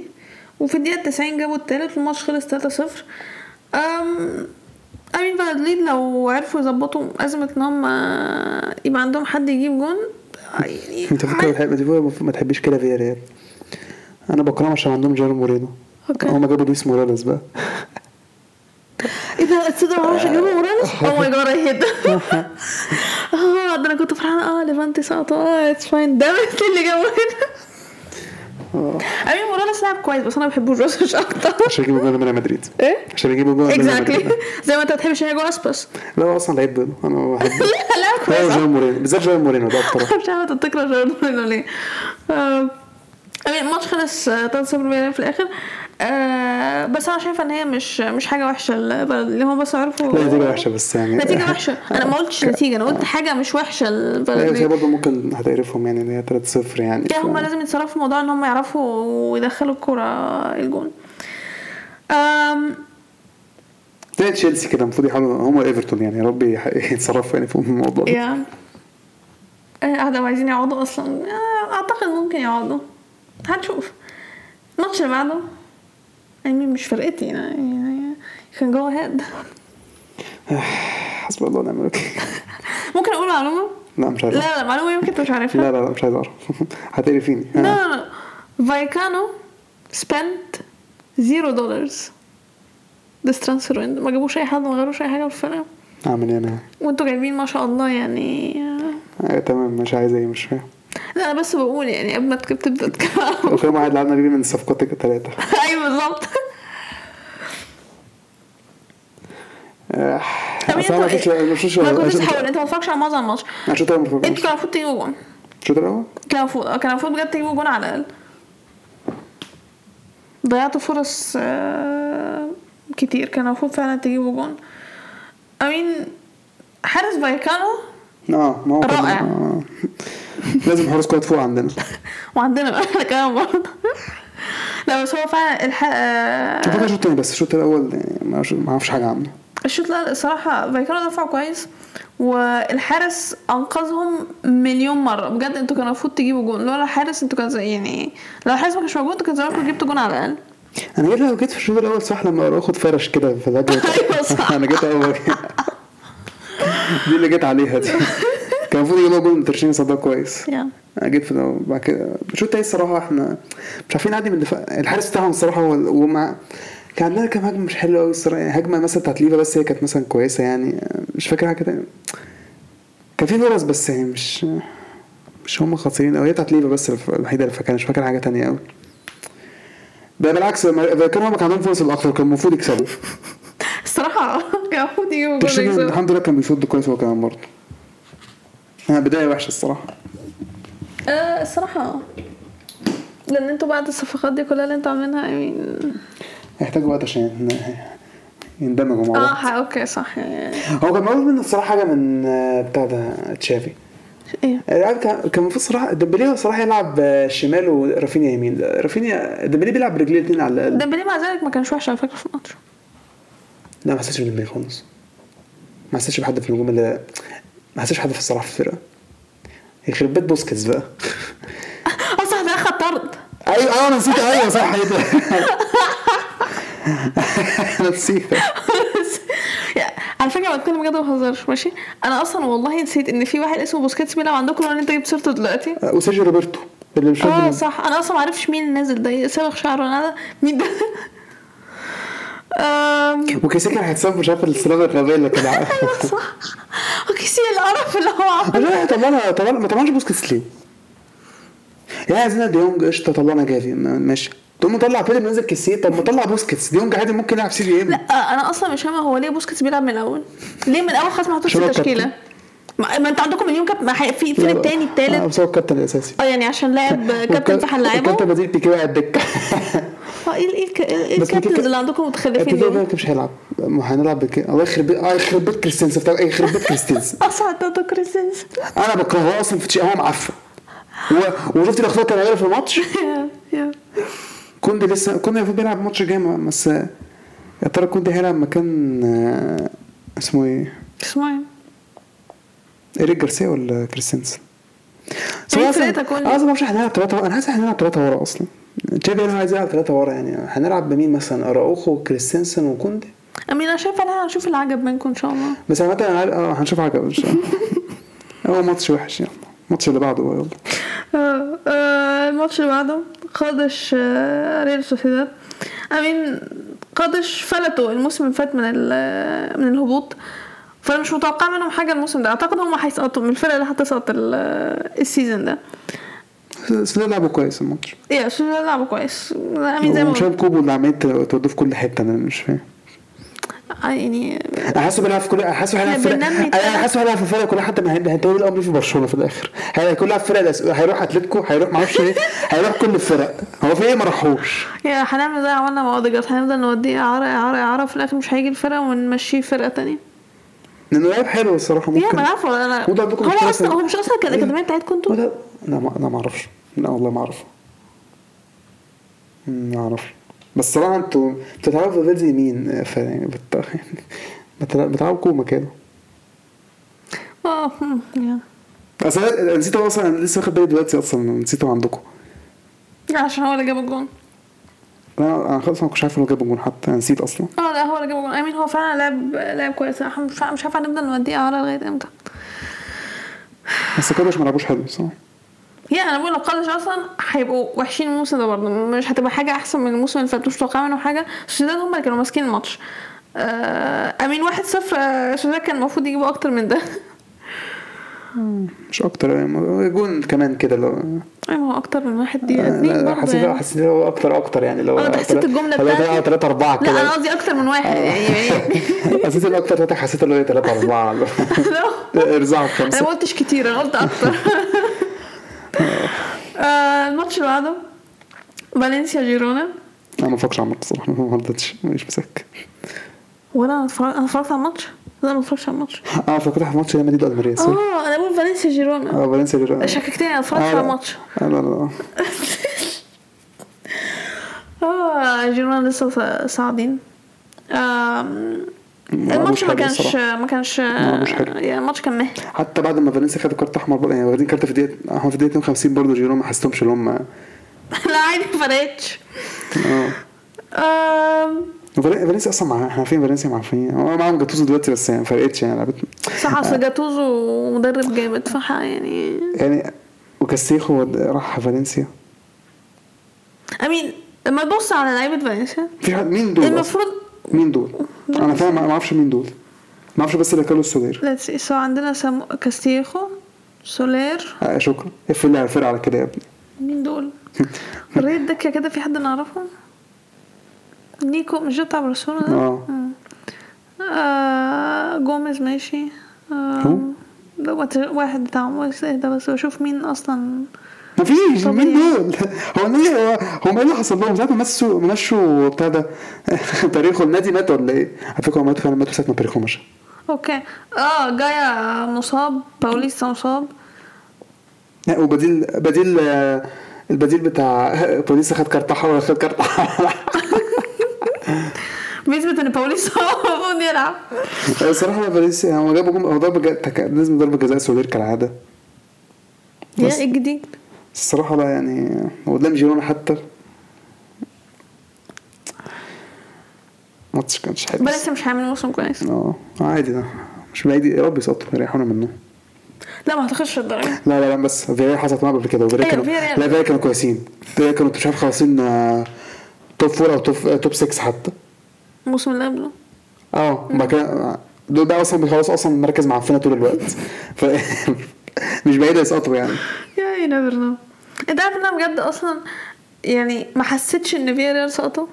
وفي الدقيقة 90 جابوا التالت والماتش خلص 3 0 أم I mean فالادوليد لو عرفوا يظبطوا أزمة إن هم يبقى عندهم حد يجيب جون يعني انت المفروض ما تحبش كده فيا ريال. أنا بكرههم عشان عندهم جيرو مورينو. okay. هما جابوا لويس موراليس بقى. [LAUGHS] إيه ده؟ تصدق ما أعرفش اجيبه موراليس oh my God I hate آه ده أنا كنت فرحانة. آه ليفانتي سقطوا آه it's fine ده اللي جابه هنا. I mean موراليس لاعب كويس بس أنا ما بحبوش بس أكتر. [LAUGHS] عشان يجيبوا جول من ريال مدريد. إيه؟ عشان يجيبوا جول exactly [LAUGHS] زي ما أنت بتحبش ياجو اسباس لا هو أصلا لعيب أنا بحبه. لا لاعب كويس جيرو مورينو بالذات جيرو مورينو ده أكتر. مش عارفه بتكره جاردن ولا ليه الماتش خلص آه، 3-0 بالريال في الآخر آه، بس أنا شايفه ان هي مش مش حاجة وحشه اللي هم بس عرفوا لا نتيجة وحشة بس يعني نتيجة وحشة أنا ما قلتش نتيجة أنا قلت حاجة مش وحشة لا، البلد هي برضه ممكن هتقرفهم يعني ان هي 3-0 يعني يعني ف- هم لازم يتصرفوا في موضوع إن هم يعرفوا يدخلوا الكرة الجون أم زي تشيلسي كده المفروض يحاولوا هم إيفرتون يعني يا رب [LAUGHS] يتصرفوا يعني في الموضوع ده. يا آه، قاعدة عايزين يقعدوا أصلا. آه، أعتقد ممكن يقعدوا هنشوف. الماتش اللي بعده يعني مش فرقتي يعني كان go ahead حسب الله ونعم الوكيل. [LAUGHS] ممكن أقول معلومة؟ لا مش عايز لا لا معلومة يمكن أنت مش عارفها. لا لا لا مش عايز أعرف. [LAUGHS] هتقرفيني لا لا لا. فايكانو spent zero dollars this transfer window ما جابوش أي حد ما غيروش أي حاجة في الفرقة. أعمل إيه أنا؟ وأنتوا جايبين ما شاء الله يعني آه، تمام مش عايز إيه مش فاهم لا أنا بس بقول يعني قبل ما تبدأ تتكلم [LAUGHS] وكم واحد لعبنا بيه من الصفقات الثلاثة [LAUGHS] أيوه بالظبط. طب أصل أنا ما ما ما كنتش تحاول انت ما اتفرجش على معظم الماتش. أنا شفت اول أنتوا مرة كان المفروض تجيبوا جون. شفت الأول؟ كان المفروض كان المفروض بجد تجيبوا جون على الأقل. ضيعتوا فرص آه، كتير كان المفروض فعلا تجيبوا جون. I mean حارس فايكانو؟ آه ما هو رائع. آه. لازم حارس كويس فوق عندنا. [LAUGHS] وعندنا بقى إحنا [LAUGHS] كمان برضه. لا بس هو فعلا الح... آه، شوف الشوط الثاني بس الشوط الأول يعني ما أعرفش حاجة عنه. الشوط لا الصراحة فايكانو دفعوا كويس والحارس أنقذهم مليون مرة. بجد أنتوا كان المفروض تجيبوا جون. لولا الحارس أنتوا كان يعني لو الحارس ما كانش موجود أنتوا كان زمانكم جبتوا جون على الأقل. أنا جيت لو جيت في الشوط الأول صح لما أخد فرش كده في [LAUGHS] أيوة صح. [LAUGHS] أنا جيت أول. دي اللي جيت عليها دي. كان المفروض يجيبوا جول تير شتيجن صد كويس. أنا جيت في. بعد كده الشوط التاني الصراحة إحنا مش عارفين نعدي من الدفاع الحارس بتاعهم الصراحة هو ومع كان عندنا كام هجمة مش حلوة قوي الصراحة. يعني هجمة مثلا بتاعت ليفا بس هي كانت مثلا كويسة يعني. مش فاكر حاجة تانية. كان في فرص بس يعني مش مش هم خطيرين قوي هي بتاعت ليفا بس الوحيدة اللي فاكرها. مش فاكر حاجة تانية قوي ده بالعكس لما- كانوا هم كان عندهم فرص الاكتر كان المفروض يكسبوا. الصراحة [LAUGHS] كان المفروض يجيبوا. الحمد لله كان بيصد كويس هو كمان برضه. آه، بداية وحشة الصراحة. آه الصراحة. لأن أنتوا بعد الصفقات دي كلها اللي أنتوا عاملينها يعني هيحتاج وقت عشان يندمجوا مع آه بعض. ح- okay صح. يعني هو كان معروف منه الصراحة حاجة من آه، بتاع ده تشافي. إيه. اللاعب كان المفروض الصراحه ديمبلي الصراحه يلعب آه، شمال ورافينيا يمين. رافينيا ديمبلي بيلعب برجليه الاثنين على الاقل ديمبلي مع ذلك ما كانش وحش على فكرة في الماتش. لا ما حسيتش بديمبلي خالص. ما حسيتش بحد في النجوم اللي ما حسيتش بحد في الصراحة في الفرقة. يخرب بيت بوسكيتس بقى. [LAUGHS] أصلا ده أخد طرد. أيوه آه أنا نسيت. أيوه صح ده [LAUGHS] أنا نسيت. [LAUGHS] على فكرة بتكلم بجد ما بهزرش ماشي؟ أنا أصلا والله نسيت إن في واحد اسمه بوسكيتس بيلعب عندكم لو أنت جبت سيرته دلوقتي. آه، وسيرجيو روبرتو اللي مش آه صح. أنا أصلا ما أعرفش مين نازل ده صبغ شعره. أنا مين ده؟ [LAUGHS] كان هيتصاب مش عارف الصراغه الغبيه اللي كان [LAUGHS] عامل صح. وكيسي القرف اللي هو عمله. لا طلعنا طلعنا ما طلعناش بوسكيتس ليه؟ يا عايزين ديونج قشطة طلعنا جافي ما- ماشي. تقوم مطلع ديمبلي منزل كيسيه طب ما طلع بوسكيتس. ديونج عادي ممكن يلعب CDM. لا أنا أصلا مش فاهمة هو ليه بوسكيتس بيلعب من الأول؟ ليه من الأول خلاص ما حطوش في التشكيله. ما ما أنت عندكم مليون كابتن؟ ما في في التاني آه، التالت بس هو الكابتن الأساسي. آه يعني عشان لاعب [LAUGHS] كابتن فهنلاعبه الكابتن بديل بيكي بقى على الدكة. [LAUGHS] آه إيه ال captains بيكي- اللي عندكم متخلفين بيكي دول؟ بقى مش هيلعب. ما هنلعب بيكي. الله يخرب بيت آه يخرب بيت كريستنسن بتاع- يخرب بيت كريستنسن [LAUGHS] أصلا ده كريستنس أنا بكرهه. أصلا في تشي- هو معفن. وشفت الأخطاء كان عاملها في الماتش؟ كوندي لسه كوندي المفروض بيلعب الماتش الجاي بس يا ترى كوندي هيلعب مكان آه، اسمه إيه؟ اسمه إيه؟ إيريك جارسيا ولا كريستنسن؟ مين أصلاً- فرقتك كوندي؟ أنا أصلا ما أعرفش هنلعب ثلاثة أنا حاسس هنلعب ثلاثة ورا أصلا تشافي أنا عايز يلعب ثلاثة ورا يعني هنلعب بمين مثلا أراوخو وكريستنسن وكوندي أمين أنا شايفة إن إحنا هنشوف العجب منكم إن شاء الله بس عامة أنا آه هنشوف حاجة إن شاء الله [LAUGHS] هو ماتش وحش يلا الماتش اللي بعده بقى يلا آه، آه، الماتش اللي بعده قادش آه، ريال سوسيداد. I mean قادش فلتوا الموسم اللي فات من ال- من الهبوط. فأنا مش متوقع منهم حاجة الموسم ده. أعتقد هم هيسقطوا من الفرق اللي هتسقط ال- ال season ده. لا لعبوا كويس الماتش. yeah سوسيداد لعبوا كويس. I mean زي ما قلت. كوبو اللي عمال تودوه في كل حتة أنا مش فاهم. آه، يعني أنا حاسه بيلعب في كل حاسه هيلعب في أنا حاسه هيلعب في فرق كلها حتى ما هي- هيتولي الأمر في برشلونة في الآخر. هيكون لاعب فرق الأس- هيروح أتلتيكو هيروح معرفش إيه [LAUGHS] هيروح كل الفرق. هو في إيه ما راحوش؟ يا هنعمل زي عملنا مع أوديجارد. هنفضل نوديه اعاره اعاره اعاره في الآخر مش هيجي الفرقه ونمشيه فرقة تانية. لأنه لعيب حلو الصراحة يا ممكن. ما أنا عارفة. أنا هو أصلا في- هو مش أصلا كان الاكاديميه بتاعتكم أنتوا لا ما أنا ما أعرفش. لا والله ما اعرف ما اعرف بس صراحة أنتوا بتتعرفوا في فيلز يمين ف يعني بت... [LAUGHS] بت- بتلعبوا كوما كده. آه أصل أنا نسيته أصلا أنا لسه واخد بالي دلوقتي أصلا نسيته عندكم. عشان هو اللي جاب الجون. أنا أنا خلاص ما كنتش عارف إنه جاب الجون حتى أنا نسيت أصلا. آه لا هو اللي جاب الجون. I mean هو فعلا لعب لعب كويس. مش عارفه هنفضل نوديه اعاره لغاية إمتى. بس كده مش ما لعبوش حلو صح؟ yeah أنا بقول لو قادش أصلا هيبقوا وحشين الموسم ده برضه. مش هتبقى حاجة أحسن من الموسم اللي فات مش متوقع منهم حاجة. سوسيداد هم اللي كانوا ماسكين الماتش. آه I mean واحد صفر آه، سوسيداد كان المفروض يجيبوا أكتر من ده. مش أكتر يعني جون كمان كده لو أيوه هو أكتر من واحد دي اتنين لا، برضه حسيت يعني. حسيت هو أكتر أكتر يعني لو انت حسيت الجملة بتاعتي. 3 4 لا أنا كده قصدي أكتر من واحد يعني [LAUGHS] حسيت إن أكتر ثلاثة حسيت هو 3 4 [LAUGHS] لا. [LAUGHS] ارزعوا أنا خمسة. ما قلتش كتير أنا قلت أكتر. آه، الماتش اللي بعده فالنسيا جيرونا. أنا ما بفكرش على الماتش الصراحة [LAUGHS] ما رضيتش مش مسك ولا أنا اتفرجت أنا اتفرجت على الماتش؟ لا ما اتفرجتش على الماتش. آه فكرت على ماتش ريال مدريد وألميريا sorry آه أنا بقول فالنسيا جيرونا. آه فالنسيا جيرو شككتني أنا اتفرجت آه، على. الماتش. آه، لا لا [LAUGHS] آه جيرونا لسه صا- صاعدين. الماتش ما كانش الصراحة. ما كانش حلو. يعني الماتش كان مه حتى بعد ما فالنسيا خدوا كارت أحمر برضه يعني واخدين كارت في دقيقة هم في دقيقة 52 برضه جيرو ما حسيتهمش إن هم آه [LAUGHS] لا عادي ما فرقتش. فال- فالنسيا أصلا مع إحنا عارفين فالنسيا معفنين هو معاهم جاتوزو دلوقتي بس يعني ما فرقتش يعني لعبت صح أصل جاتوزو مدرب جامد فح يعني يعني وكاستيخو راح فالنسيا. I mean لما تبص على لعيبة فالنسيا. في حد مين دول؟ المفروض مين دول؟ أنا فاهم ما أعرفش مين دول. ما أعرفش بس اللي كانوا السولير let's see عندنا سامو كاستيخو سولير. آه شكرا. اقفل لي على الفرقة على كده يا ابني. مين دول؟ [LAUGHS] الريد دكة كده في حد نعرفه نيكو مش ده بتاع برشلونة ده؟ آه. آه جوميز ماشي. آه واحد إيه ده؟ بس بشوف مين أصلا ما فيش طب مين. دول؟ هو ليه هو هم إيه اللي حصل لهم؟ ساعة ما مشوا مشوا بتاع ده [LAUGHS] تاريخه النادي مات ولا إيه؟ على فكرة هو مات فعلا مات ساعة ما تاريخه مشى أوكي آه جاية مصاب باوليستا مصاب لا وبديل بديل البديل بتاع [LAUGHS] بوليس خد كارت احمر خد كارت احمر [LAUGHS] بيثبت إن باوليستا هو المفروض يلعب الصراحه باريس هو جم- هو ضربة لازم ضربة جزاء سولير كالعادة يا. إيه الجديد الصراحة لا يعني قدام جيرونا حتى. ماتش كانش حلو بس مش هيعمل موسم كويس. آه عادي ده. مش بعيد يا رب يسقطوا يريحونا منه. لا ما اعتقدش الدرجة لا لا لا بس فياريال حصلت معاهم قبل كده وفياريال أيوة، كانوا. لا فياريال كانوا كويسين. فياريال كانوا مش عارف خلاصين آه، top four أو top آه، top 6 حتى. الموسم اللي قبله. آه وبعد كده دول بقى أصلا بيخلصوا أصلا مركز معفنه طول الوقت ف [LAUGHS] مش بعيد يسقطوا يعني. yeah you never know انت عارف ان أنا بجد أصلا يعني ما حسيتش إن فياريال سقطوا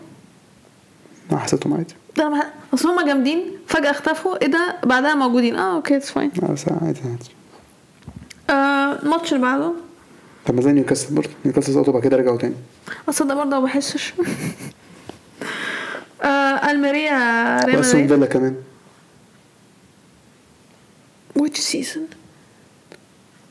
أنا حسيتهم عادي. ده أنا ما- أصل هما جامدين فجأة اختفوا. إيه ده؟ بعدها موجودين. آه okay it's fine لا، بس عادي عادي. آه الماتش اللي بعده. طب ما زي نيوكاسل برضه. نيوكاسل سقطوا بعد كده رجعوا تاني. أصل ده برضه ما بحسش. [LAUGHS] آه ألميريا ريال مدريد. كمان. Which season?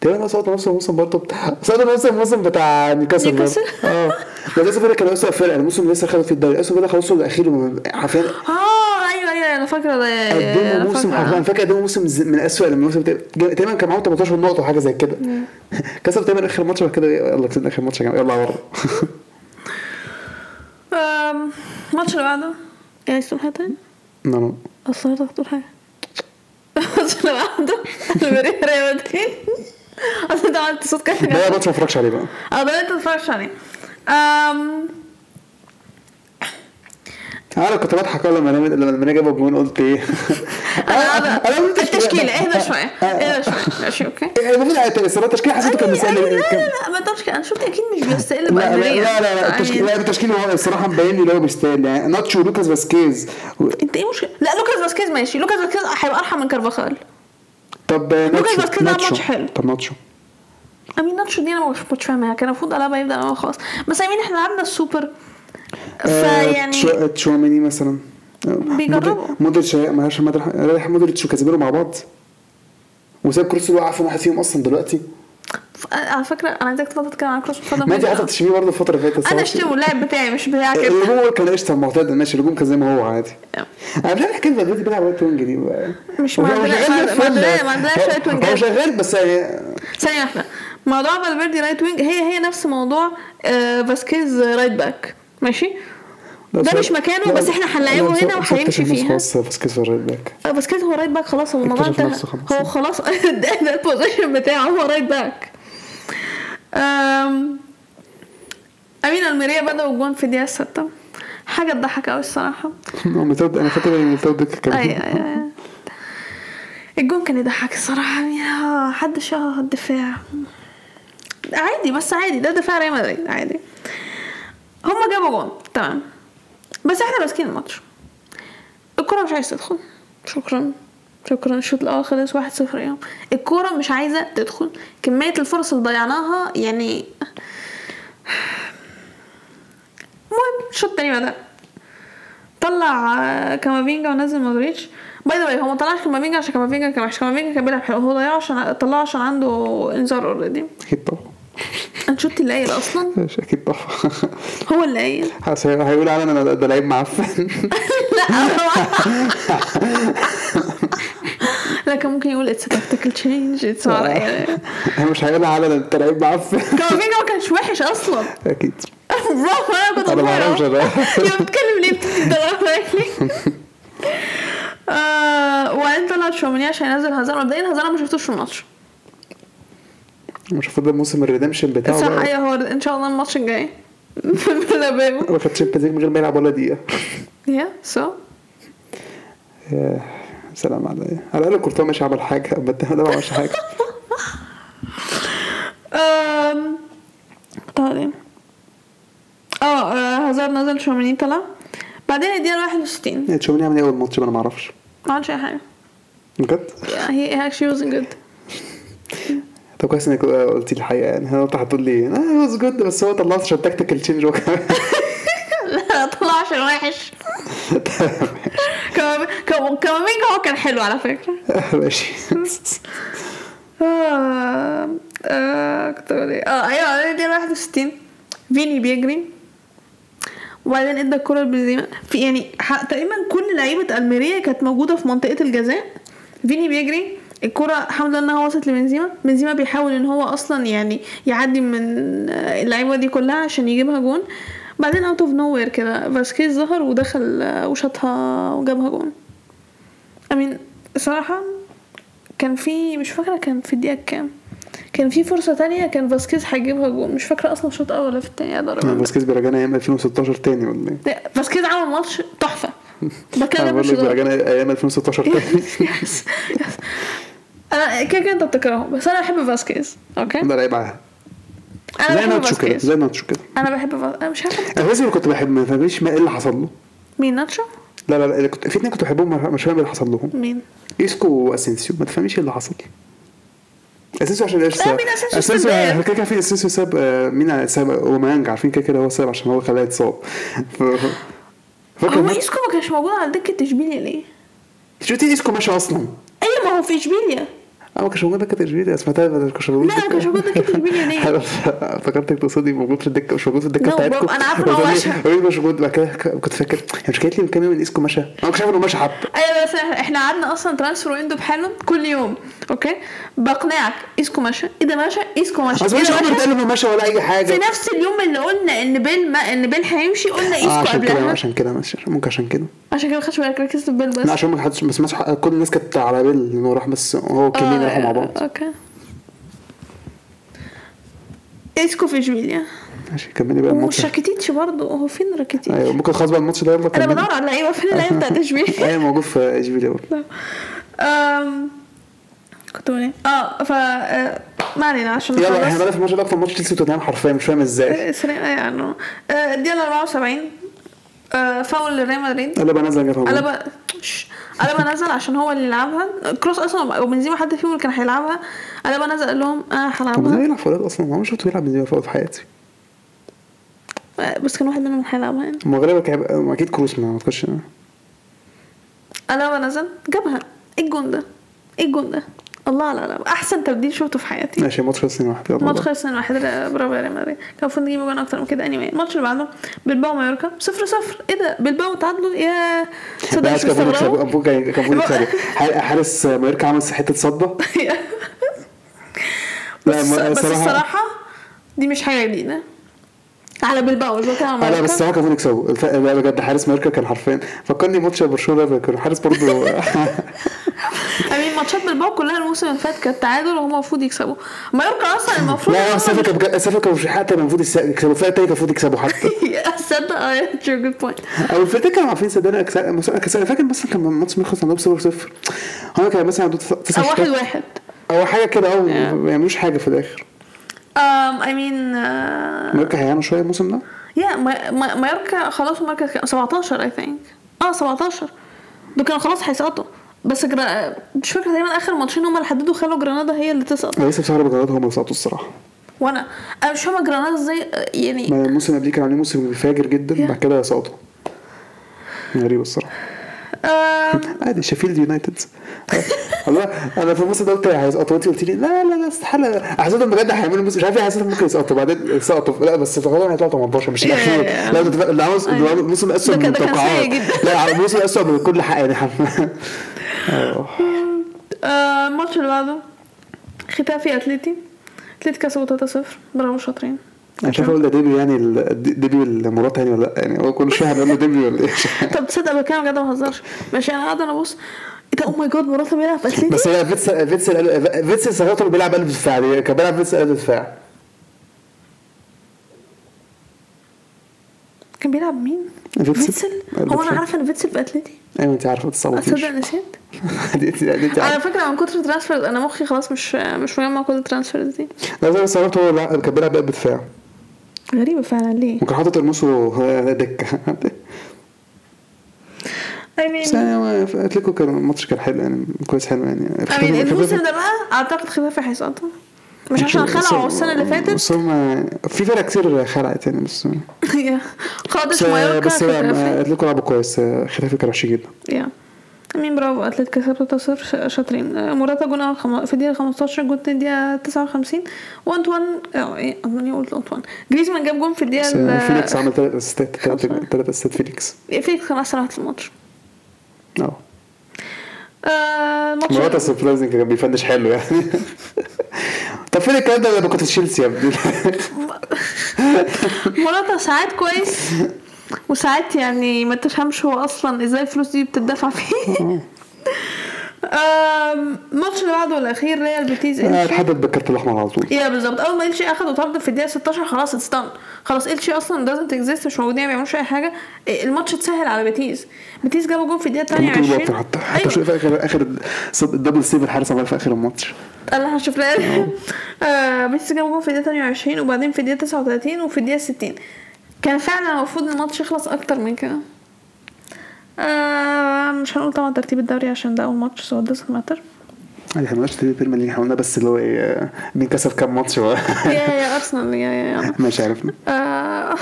تقريبا سقطوا نفس الموسم برضه بتاع سقطوا نفس الموسم بتاع نيوكاسل. نيوكاسل؟ آه. استون فيلا كانوا اسوء فرقة الموسم لسه خدوا فيه الدوري. استون فيلا خلصوا الاخير حرفيا. آه أيوه أيوه أنا فاكرة ده. قدموا موسم. حرفيا. فاكر قدموا موسم من اسوء الموسم تقريبا كان معاهم 18 نقطة وحاجه زي كده. [LAUGHS] كسبوا تقريبا آخر ماتش كده يلا كسبنا آخر ماتش يا جماعة. يلا آم، الماتش اللي بعده؟ يا عايز تقول حاجة تاني؟ لا لا. أصل هتاخد تقول حاجة. [LAUGHS] الماتش اللي بعده؟ [LAUGHS] الميريا ريال مدريد. [LAUGHS] اصل أنت عملت صوت كده. ده ماتش ما اتفرجش عليه بقى. آه ده انت تتفرجش عليه. أم... أنا كنت بضحك لما لما لما المانيا جابوا الجون قلت إيه؟ [LAUGHS] أنا أنا [LAUGHS] التشكيله اهدى شوية اهدى شوية ماشي أوكي؟ المفروض الصراحه التشكيله حسيته كان لا مسألة لا لا ما تقولش أنا شفت أكيد مش بيستقل لا لا لا لا, لا التشكيل لا التشكيل هو الصراحه مبين لي اللي هو بيستاهل يعني ناتشو ولوكاس فاسكيز أنت إيه مشكله لا لوكاس فاسكيز ماشي. لوكاس فاسكيز هيبقى أرحم من كارفاخال. طب ناتشو فاسكيز لعب ناتشو. ماتش حلو. طب ناتشو. I mean ناتشو دي أنا مش كنتش فاهمها كان المفروض ألابا يبدا الأول خلاص بس I mean إحنا لعبنا السوبر. فيعني تشو- تشواميني مثلا. بيجربوا. مودر- مودريتش رايح مودريتش وكازيميرو مع بعض. وساب كروس وقع في واحد فيهم أصلا دلوقتي. على فكرة أنا عايزاك تفضل تتكلم عن كروس فضل ما انت قاعدة تشتميه برضه الفترة اللي فاتت أنا. اشتمه اللاعب بتاعي مش بتاعك الهجوم كان قشطة معتاد ماشي الهجوم كان زي ما هو عادي. أنا مش عارف حكايه فالفيردي بيلعب right wing دي مش هو ما عندناش right هو- wing ات. هو شغال بس ثانية واحدة. موضوع فالفيردي right wing هي هي نفس موضوع آه فاسكيز right back ماشي؟ ده مش مكانه بس إحنا هنلاعبه هنا وهيمشي فيها. خلاص فاسكيز في ال right back فاسكيز هو right back خلاص هو الموضوع انتهى. هو خلاص. [LAUGHS] ده, ده ال position بتاعه هو right back. I mean ألميريا بدأوا الجون في الدقيقة الستة حاجة تضحك قوي الصراحة. [LAUGHS] هو ميتود أنا فاكر إن ميتود ده كان اي اي اي الجون كان يضحك الصراحة آه، حد شهر الدفاع. عادي بس عادي ده دفاع ريال مدريد عادي. هما جابوا جون تمام. بس إحنا ماسكين الماتش. الكرة مش عايزة تدخل. شكرا. شكرا. الشوط الأول خلص واحد صفر يوم الكورة مش عايزة تدخل. كمية الفرص اللي ضيعناها يعني المهم الشوط التاني بدأ. طلع كامافينجا ونزل مودريتش. by the way هو ما طلعش كامافينجا عشان كامافينجا كان وحش. كامافينجا كان بيلعب حلو. هو ضيعه عشان طلعه عشان عنده إنذار already أكيد طبعا. أنشيلوتي اللي قايل أصلا. ماشي أكيد طبعا. هو اللي قايل هيقول على أنا ده لعيب معفن. [LAUGHS] لا. [LAUGHS] كان ممكن يقول it's tactical change it's هي مش هيقول على ده انت لعيب معفن. كامافينجا ما كانش وحش أصلا. أكيد. [LAUGHS] برافو أنا كنت أنا ما أعرفش. أنا. [LAUGHS] بتكلم ليه؟ لي آه وبعدين طلع تشواميني عشان ينزل هازارد مبدئيا هازارد ما شفتوش في الماتش. مش المفروض ده موسم ال redemption بتاعه صح. أيوه هو إن شاء الله الماتش الجاي. في ما خدش من غير ما يلعب ولا دقيقة. يا so يا سلام على على الأقل كورتوا ماشي عمل حاجة اما ده ما عملش حاجة. [LAUGHS] طيب. آه آه، هازارد نزل تشواميني طلع. بعدين الدقيقة 61 يعني عامل إيه أول ماتش؟ ما أنا ما أعرفش. ما عملش أي حاجة. بجد؟ He actually wasn't good. [LAUGHS] طب كويس إنك قلت لي الحقيقة يعني. أنا قلت هتقول لي آه was good بس هو طلعت عشان tactical change هو كمان لا طلع عشان وحش كمان كمان كامافينجا هو كان حلو على فكرة؟ [LAUGHS] ماشي. آه آه كنت بقول إيه؟ آه أيوه الدقيقة 61 فيني بيجري. وبعدين إدى الكرة لبنزيما في يعني تقريبا كل لعيبة ألميريا كانت موجودة في منطقة الجزاء. فيني بيجري. الكرة الحمد لله إنها وصلت لبنزيما. بنزيما بيحاول إن هو أصلا يعني يعدي من آه، اللعيبة دي كلها عشان يجيبها جون. بعدين out of nowhere كده فاسكيز ظهر ودخل آه، وشاطها وجابها جون. I mean صراحة كان في مش فاكرة كان في الدقيقة كام. كان في فرصة تانية كان فاسكيز هيجيبها جون. مش فاكرة أصلا الشوط الأول ولا في التاني يا يعني ضرب فاسكيز بيراجعنا أيام 2016 تاني ولا؟ لا، فاسكيز عمل ماتش تحفة. ده مش بقول لك أيام 2016 تاني. [LAUGHS] أنا كده كده أنت بتكرهه بس أنا بحب فاسكيز okay؟ ده لعيب أنا زي ناتشو كده زي ناتشو كده. أنا بحب أنا مش عارفة. أنا اللي كنت بحب ما فهمتش ما إيه اللي حصل له. مين ناتشو؟ لا لا لا كنت في اتنين كنت بحبهم مش فاهم اللي حصل لهم. مين؟ اسكو وأسينسيو ما تفهميش إيه اللي حصل. أسينسيو عشان إيش لا، مين؟ أسينسيو استبدال؟ كده في أسينسيو ساب آه، مين؟ ساب اوميانج عارفين كده كده هو ساب عشان هو خلاه يتصاب. فاكر هو إيسكو ما كانش موجود على دكة إشبيليا ليه؟ شفتي اسكو ماشي أصلا؟ أيوة ما هو في إشبيليا. أنا ما كانش موجود دكه تشبيليا سمعتها ما كانش موجود لا، ما كانش موجود تشبيليا ليه؟ أنا افتكرتك تقصدي موجود في الدكه مش موجود في الدكه بتاعتكم bro، أنا عارفة إن هو مشى. مش موجود بعد كده كنت فاكر يعني مش قالت لي من كام يوم ان اسكو مشى أنا ما كنتش عارف انه مشى حتى أيوه بس إحنا قعدنا أصلا transfer window بحاله كل يوم okay بقنعك اسكو مشى إيه ده مشى اسكو مشى اصل إيه مش عمر قال انه مشى ولا اي حاجة في نفس اليوم اللي قلنا ان بيل ما ان بيل هيمشي قلنا آه اسكو عشان كده قبلها عشان كده ممكن عشان كده عشان كده ما خدش بالك ركزت في بيل بس لا عشان ما حدش بس كل الناس كانت على بيل انه راح بس هو clean آه، راحوا مع بعض okay. اسكو في اشبيليا ماشي كملي بقى الماتش. راكيتيتش برضه هو فين راكيتيتش أيوه ممكن خلاص بقى الماتش ده يلا أنا. بدور على اللعيبة فين اللعيبة بتاعت [LAUGHS] اشبيليا أيوه موجود في اشبيليا برضه. كنت بقول إيه؟ آه ف آه، ما علينا عشان يلا. إحنا بقى في الماتش ده أكتر ماتش تشيلسي وتوتنهام حرفيا مش فاهم إزاي. سريع يعني. آه، الدقيقة 74 آه، فاول لريال مدريد. ألابا نزل جابها شش. ألابا نزل عشان هو اللي يلعبها كروس أصلا أو بنزيما حد فيهم اللي كان هيلعبها. ألابا نزل قال لهم طب إزاي هلعبها يلعب فاولات أصلا؟ ما هو شفته يلعب إزاي فاولات في حياتي. آه، بس كان واحد منهم هيلعبها يعني. ما غالبا هيبقى- أكيد كروس ما أعتقدش. ألابا نزل جابها. إيه الجون ده؟ إيه الجون ده؟ الله على ألابا أحسن تبديل شفته في حياتي. ماشي ماتش خلص 2 1 يلا ماتش بقى. خلص 2 1 برافو يا ريال مدريد. كان المفروض نجيب جون أكتر من كده. anyway الماتش اللي بعده بلباو مايوركا 0 0 إيه ده؟ بلباو تعادلوا؟ يا لا مش كان المفروض يكسبوا. [LAUGHS] حارس مايوركا عمل حتة صده [LAUGHS] لا، بس, الصراحة دي مش حاجة جديدة. على بلباو مش بتكلم على لا بس مايوركا. الصراحه كان المفروض يكسبوا لا بجد حارس ماركا كان حرفيا فكرني ماتش برشلونة ده كان حارس برضه. [LAUGHS] أمين ماتشات بلباو كلها الموسم اللي فات كانت تعادل وهم المفروض يكسبوا. مايوركا أصلا المفروض لا هم سافا كان سافا كان مش حتى المفروض يكسبوا. الفرقه التانيه كان المفروض يكسبوا حتى. [LAUGHS] تصدق آه good point. أو الفرقتين كانوا عارفين صدقني أنا فاكر مثلا كان ماتش مخلص عندهم 0 0 هو كان مثلا عنده تسع أو واحد شوطات واحد. أو حاجة كده آه Yeah. ما يعملوش حاجة في الآخر. Um, I mean uh, ماركا هيعمل شوية الموسم ده؟ ما- مايوركا خلاص كام؟ 17 I think. آه 17 دول كانوا خلاص هيسقطوا. بس جرا... مش فاكرة تقريبا آخر ماتشين هم اللي حددوا خلوا جرانادا هي اللي تسقط. أنا لسه بصراحه بجراد هم اللي سقطوا الصراحة. وأنا أنا مش فاهمة جرانادا إزاي يعني ما الموسم اللي قبليه كان عاملين موسم فاجر جدا. بعد كده سقطوا. غريب الصراحة. آم، [LAUGHS] عادي شيفيلد يونايتد. [LAUGHS] والله أنا في الموسم ده قلت هيسقطوا أنت قلت لي لا لا لا استحالة. حسيتهم بجد هيعملوا مش عارف إيه حسيتهم ممكن يسقطوا بعدين سقطوا. لا بس غالبا هيطلعوا 18 مش الاخير. لا ده ده- الموسم الاسوء ده من التوقعات. لا الموسم الاسوء من كل حق يعني. [LAUGHS] آه. الماتش اللي بعده ختافي اتلتي اتلتي كسبوا 3-0 برافو شاطرين. أنا شايف أقول ده ديبي يعني ال- ديبي المباراه تاني ولا لا يعني هو كل شوية هنقول له ديبي ولا إيه؟ طب تصدق بتكلم بجد ما بهزرش. ماشي أنا قاعدة أنا بص. إيه ده؟ oh my God مراتب بيلعب في اتلتي بس هي فيتسل فيتسل فيتسل ساعتها بيلعب قلب دفاع. كان بيلعب فيتسل قلب دفاع. كان بيلعب مين؟ فيتسل. هو أنا عارفه إن فيتسل في أتلتي. أيوه أنت عارفة تصوتيش تصدق نسيت. [LAUGHS] على فكرة من كتر transfer أنا مخي خلاص مش مش مجمع كل ال transfers دي. لا زي ما ساعتها هو كان بيلعب قلب دفاع. غريبة فعلا ليه؟ وكان حاطط ايرموسو دكة. [LAUGHS] I mean بس يعني في اتلتيكو كان الماتش كان حلو يعني كويس حلو يعني. I mean الموسم ده بقى أعتقد ختافي هيسقطوا مش عشان خلعوا السنة اللي فاتت؟ بس هم في فرق كتير خلعت يعني بس [LAUGHS] بس مايوركا بس اتلتيكو لعبوا كويس. ختافي كان وحش جدا. يا. مين برافو اتلتي كسبت 3 شاطرين. آه، موراتا جون. في الدقيقة 15 جون في الدقيقه 59 وأنتوان آه إيه انتوان قلت أنتوان؟ جريزمان جاب جون في الدقيقة بس ال- فيليكس عمل ثلاث assist ات. ثلاث assist ات فيليكس فيليكس كان اسرع واحد في الماتش. آه موراتا surprising كان بيفنش حلو يعني. [LAUGHS] طب فين الكلام ده لما كنت في تشيلسي يا ابني؟ [LAUGHS] موراتا ساعات كويس وساعات يعني ما تفهمش هو أصلا إزاي الفلوس دي بتدفع فيه. [LAUGHS] الماتش اللي بعده الأخير ريال بيتيز إلشي. اتحدد بالكارت الأحمر على طول. يا بالظبط. أول ما إلشي اخد وطرد في الدقيقة 16 خلاص اتستان خلاص إلشي أصلا doesn't exist مش موجودين ما بيعملوش أي حاجة. إيه، الماتش اتسهل على بيتيز بيتيز جابوا جون في الدقيقة ممكن 28 يبطل حتى. حتى أيوة. شوف في اخر آخر ال double save الحارس عمل في آخر الماتش. هنشوف لها آه. [LAUGHS] بيتيز جابوا جون في الدقيقة 28 وبعدين في الدقيقة 39 وفي الدقيقة 60 كان فعلا المفروض الماتش يخلص أكتر من كده. آه مش هنقول طبعا ترتيب الدوري عشان ده أول ماتش so doesn't matter. يعني إحنا مالناش ترتيب البريمير ليج إحنا قلنا بس اللي هو إيه مين كسب كام ماتش يا يا أرسنال يا يا [LAUGHS] ماشي عرفنا. آه،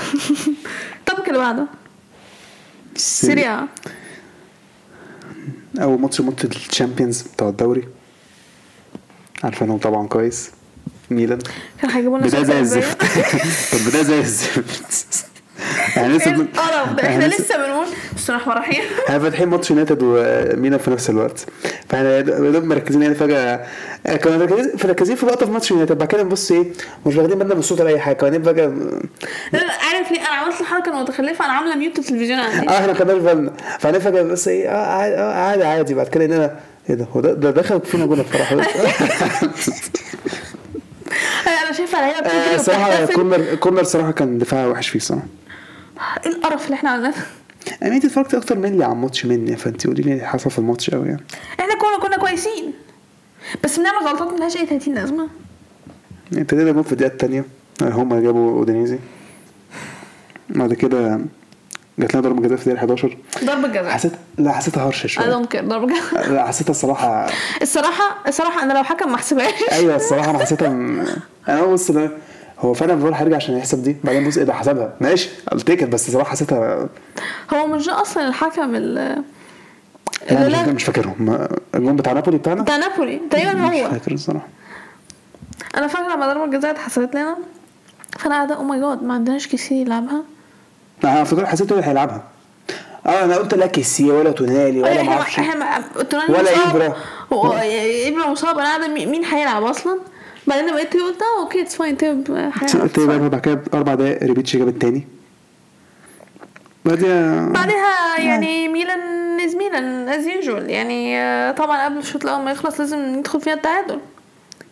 [LAUGHS] الطبق اللي بعده. سيريا. أول ماتش ماتش الشامبيونز بتاع الدوري. عارفينهم طبعا كويس. ميلان. كان هيجيبوا لنا بدايه زي الزفت. [LAUGHS] طب بداية زي الزفت. يعني لسه بن- القرف ده إحنا يعني لسه بنقول بسم الله الرحمن الرحيم إحنا فاتحين ماتش يونايتد وميلان في نفس الوقت. فإحنا يا دوب مركزين يعني فجأة كنا مركزين مركزين في لقطة في ماتش يونايتد بعد كده نبص إيه مش واخدين بالنا من الصوت ولا أي حاجة كنا فجاه لا لا عارف ليه؟ أنا عملت الحركة المتخلفة أنا عاملة mute التلفزيون عندي. آه إحنا كنا بالنا. فأنا فجأة بس إيه آه عادي آه عادي, عادي. بعد كده لقينا إيه ده؟ هو ده, دخل فينا جول بصراحه [LAUGHS] أنا شايفة آه، بتجري صراحة وبتحتفل. corner corner صراحة كان دفاع وحش فيه صراحة إيه القرف اللي إحنا عملناه يعني انت اتفرجت أكتر مني على الماتش مني فأنت قولي لي اللي حصل في الماتش قوي يعني. إحنا كنا كنا كويسين. بس بنعمل غلطات ملهاش أي 30 لازمة. ابتدينا جول في الدقيقة الثانية هما جابوا أودينيزي. بعد كده جات لنا ضربة جزاء في الدقيقة 11 ضربة جزاء. حسيت لا حسيتها هرشة شوية. Don't care ضربة جزاء. [LAUGHS] لا حسيتها الصراحه الصراحه الصراحة أنا لو حكم ما احسبهاش أيوه الصراحة أنا حسيتها م... أنا بص ده هو فعلا بيقول هيرجع عشان يحسب دي؟ بعدين بص إيه ده حسبها. ماشي التيكت بس الصراحه حسيتها هو مش ده أصلا الحكم ال- لا اللي مش, لا مش فاكرهم. الجون بتاع نابولي بتاعنا؟ بتاع نابولي. تقريبا مش هو. فاكر الصراحة. أنا فاكرة لما ضربة الجزاء اتحسبت لنا فأنا قاعدة أو ماي جاد ما عندناش كيسي يلعبها؟ أنا فاكر حسيت هو هيلعبها. آه أنا قلت لا كيسي ولا تونالي ولا ما أعرفش تونالي ولا. هو ابرا مصاب. أنا قاعدة مين هيلعب أصلا؟ بعدين لما انت قلت آه okay it's fine تاني بقى بعد كده أربع دقايق ريبيتش جاب التاني بعدها بعدها يعني ميلان as ميلان as usual يعني آه، طبعا قبل الشوط الأول ما يخلص لازم ندخل فيها التعادل.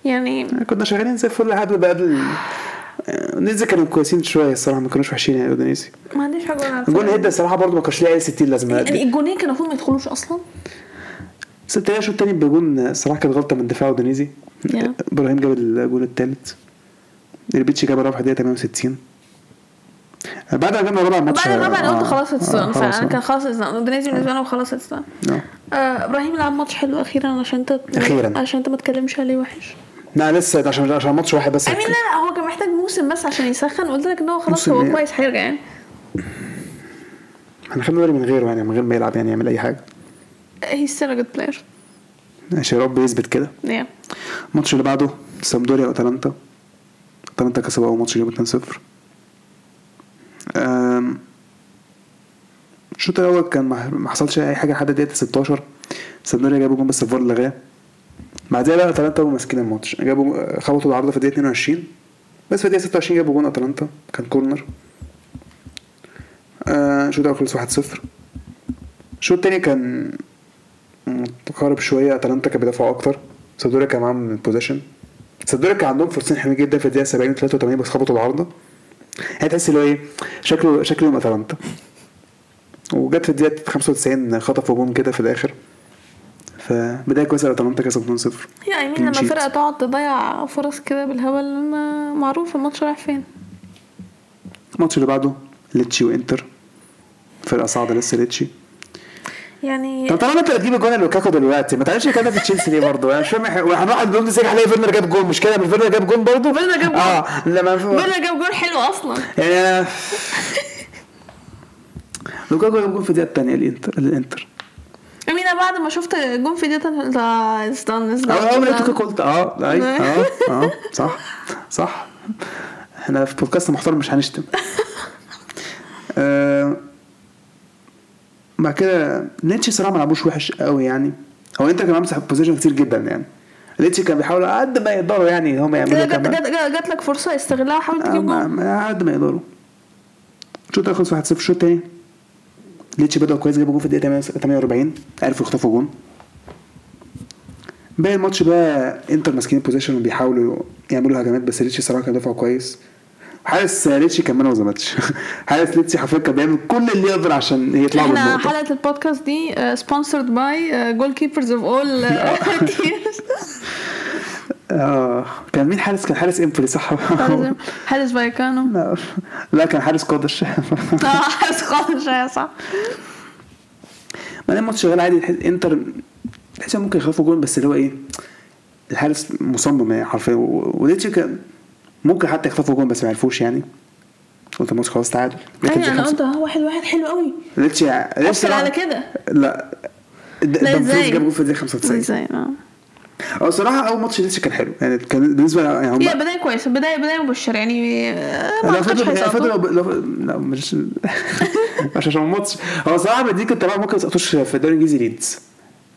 يعني كنا شغالين زي الفل قبل بقى اودينيزي كانوا كويسين شوية الصراحة ما كانوش وحشين يعني اودينيزي ما عنديش حاجة أقولها. الجون هيدا الصراحة برضه ما كانش ليه أي 60 لازمة. يعني الجونين كانوا المفروض ما يدخلوش أصلا؟ بس التاني الشوط التاني بجون الصراحة كانت غلطة من دفاع اودينيزي. إبراهيم جاب الجون التالت. ريبيتش جاب الرابع دقيقه 68 بعد ما جبنا الرابع الماتش بعد الرابع أنا قلت آه، خلاص it's آه، خلاص، فانا آه. كان خلاص done اودينيزي بالنسبة لهم خلاص done آه. آه، إبراهيم لعب ماتش حلو أخيرا عشان انت أخيراً. عشان انت ما تتكلمش عليه وحش. لا لسه عشان عشان ماتش واحد بس. امين لا لا هو كان محتاج موسم بس عشان يسخن. قلت لك إن هو خلاص هو إيه؟ كويس هيرجع يعني. إحنا خدنا بالي من غيره يعني من غير ما يلعب يعني يعمل أي حاجة. he still good player عشان يا رب يثبت كده. الماتش اللي بعده سامدوريا واتلانتا أتلانتا؟ كسبوا أول ماتش جابوا 2-0 أم، الشوط الأول كان ما حصلش أي حاجة لحد دقيقة 16 سامدوريا جابوا جون بس الفار لغاه بعدها بقى أتلانتا هم ماسكين الماتش. جابوا خبطوا العارضة في الدقيقه 22 بس في الدقيقه 26 جابوا جون أتلانتا. كان corner آه، الشوط الأول خلص 1-0 الشوط التاني كان متقارب شوية أتلانتا كان بيدافعوا أكتر. سامدوريا كان معاهم ال possession سامدوريا كان عندهم فرصتين حلوين جدا في الدقيقة 70 و 83 بس خبطوا العارضة. يعني تحس اللي هو إيه شكله شكلهم أتلانتا. وجت في الدقيقة 95 خطفوا جون كده في الآخر. فبداية كويسة لاتلانتا كسبوا 2-0 يعني Clean لما. فرقه تقعد تضيع فرص كده بالهبل معروف الماتش رايح فين. الماتش اللي بعده ليتشي وإنتر. فرقة صاعدة لسه ليتشي. يعني طب طالما انت بتجيب الجون لوكاكو دلوقتي ما تعملش كده في تشيلسي ليه برضه؟ أنا مش فاهم إحنا- وهنروح عند بوندسليجا هنلاقي فيرنر جاب جون مش كده من فيرنر جاب جون برضه؟ فيرنر جاب جون. آه لما بيرنا جاب جول حلو أصلا. يعني أنا لوكاكو جاب جون في الدقيقه الثانية الانتر الانتر امين أنا بعد ما شفت جون في ديتا لا استنى آه اول قلت آه أي [LAUGHS] آه آه صح صح. إحنا في بودكاست محترم مش هنشتم. [LAUGHS] آه، بعد كده ليتشي صراحة ما لعبوش وحش قوي يعني. هو انتر كان ماسك possession كتير جدا يعني. ليتشي كان بيحاولوا قد ما يقدروا يعني هم يعملوا جات جات جات لك فرصة استغلها وحاول تجيب آه، جول ما- قد ما يقدروا. الشوط خلص 1-0 الشوط الثاني ليتشي بدأوا كويس جابوا جون في الدقيقة 48 عرفوا يخطفوا جون. باقي الماتش بقى انتر ماسكين ال possession وبيحاولوا يعملوا هجمات بس ليتشي صراحة كان دفاعه كويس. حارس ليتشي كان ما ظبطش. [LAUGHS] حارس ليتشي حرفيا كان بيعمل كل اللي يقدر عشان يطلعوا حتى بالنقطة حلقة البودكاست دي sponsored by goalkeepers of all آه كان مين حارس؟ كان حارس إمبولي صح؟ حارس بايكانو [LAUGHS] لا لا كان حارس قادش. [LAUGHS] آه حارس خالص يا صح. بعدين الماتش شغال عادي إنتر تحس ممكن يخطفوا جون بس اللي هو إيه الحارس مصمم يعني حرفيا. و- وليتشي كان ممكن حتى يخطفوا جون بس ما عرفوش يعني. قلت خلاص تعادل. أيوه أنا قلت آه واحد واحد حلو قوي ليتشي ليتشي على كده. لا. دمفريز إزاي؟ جاب جون في الدقيقة 95 إزاي؟ آه. الصراحه أول ماتش ليتشي كان حلو. يعني كان بالنسبة يعني هم هي بداية كويسة بداية بداية مبشره يعني آه، ما لو هيسقطوا فضلوا لو لا مش [LAUGHS] مش عشان الماتش. هو صراحة دي كنت ممكن ما يسقطوش في الدوري الإنجليزي ليدز.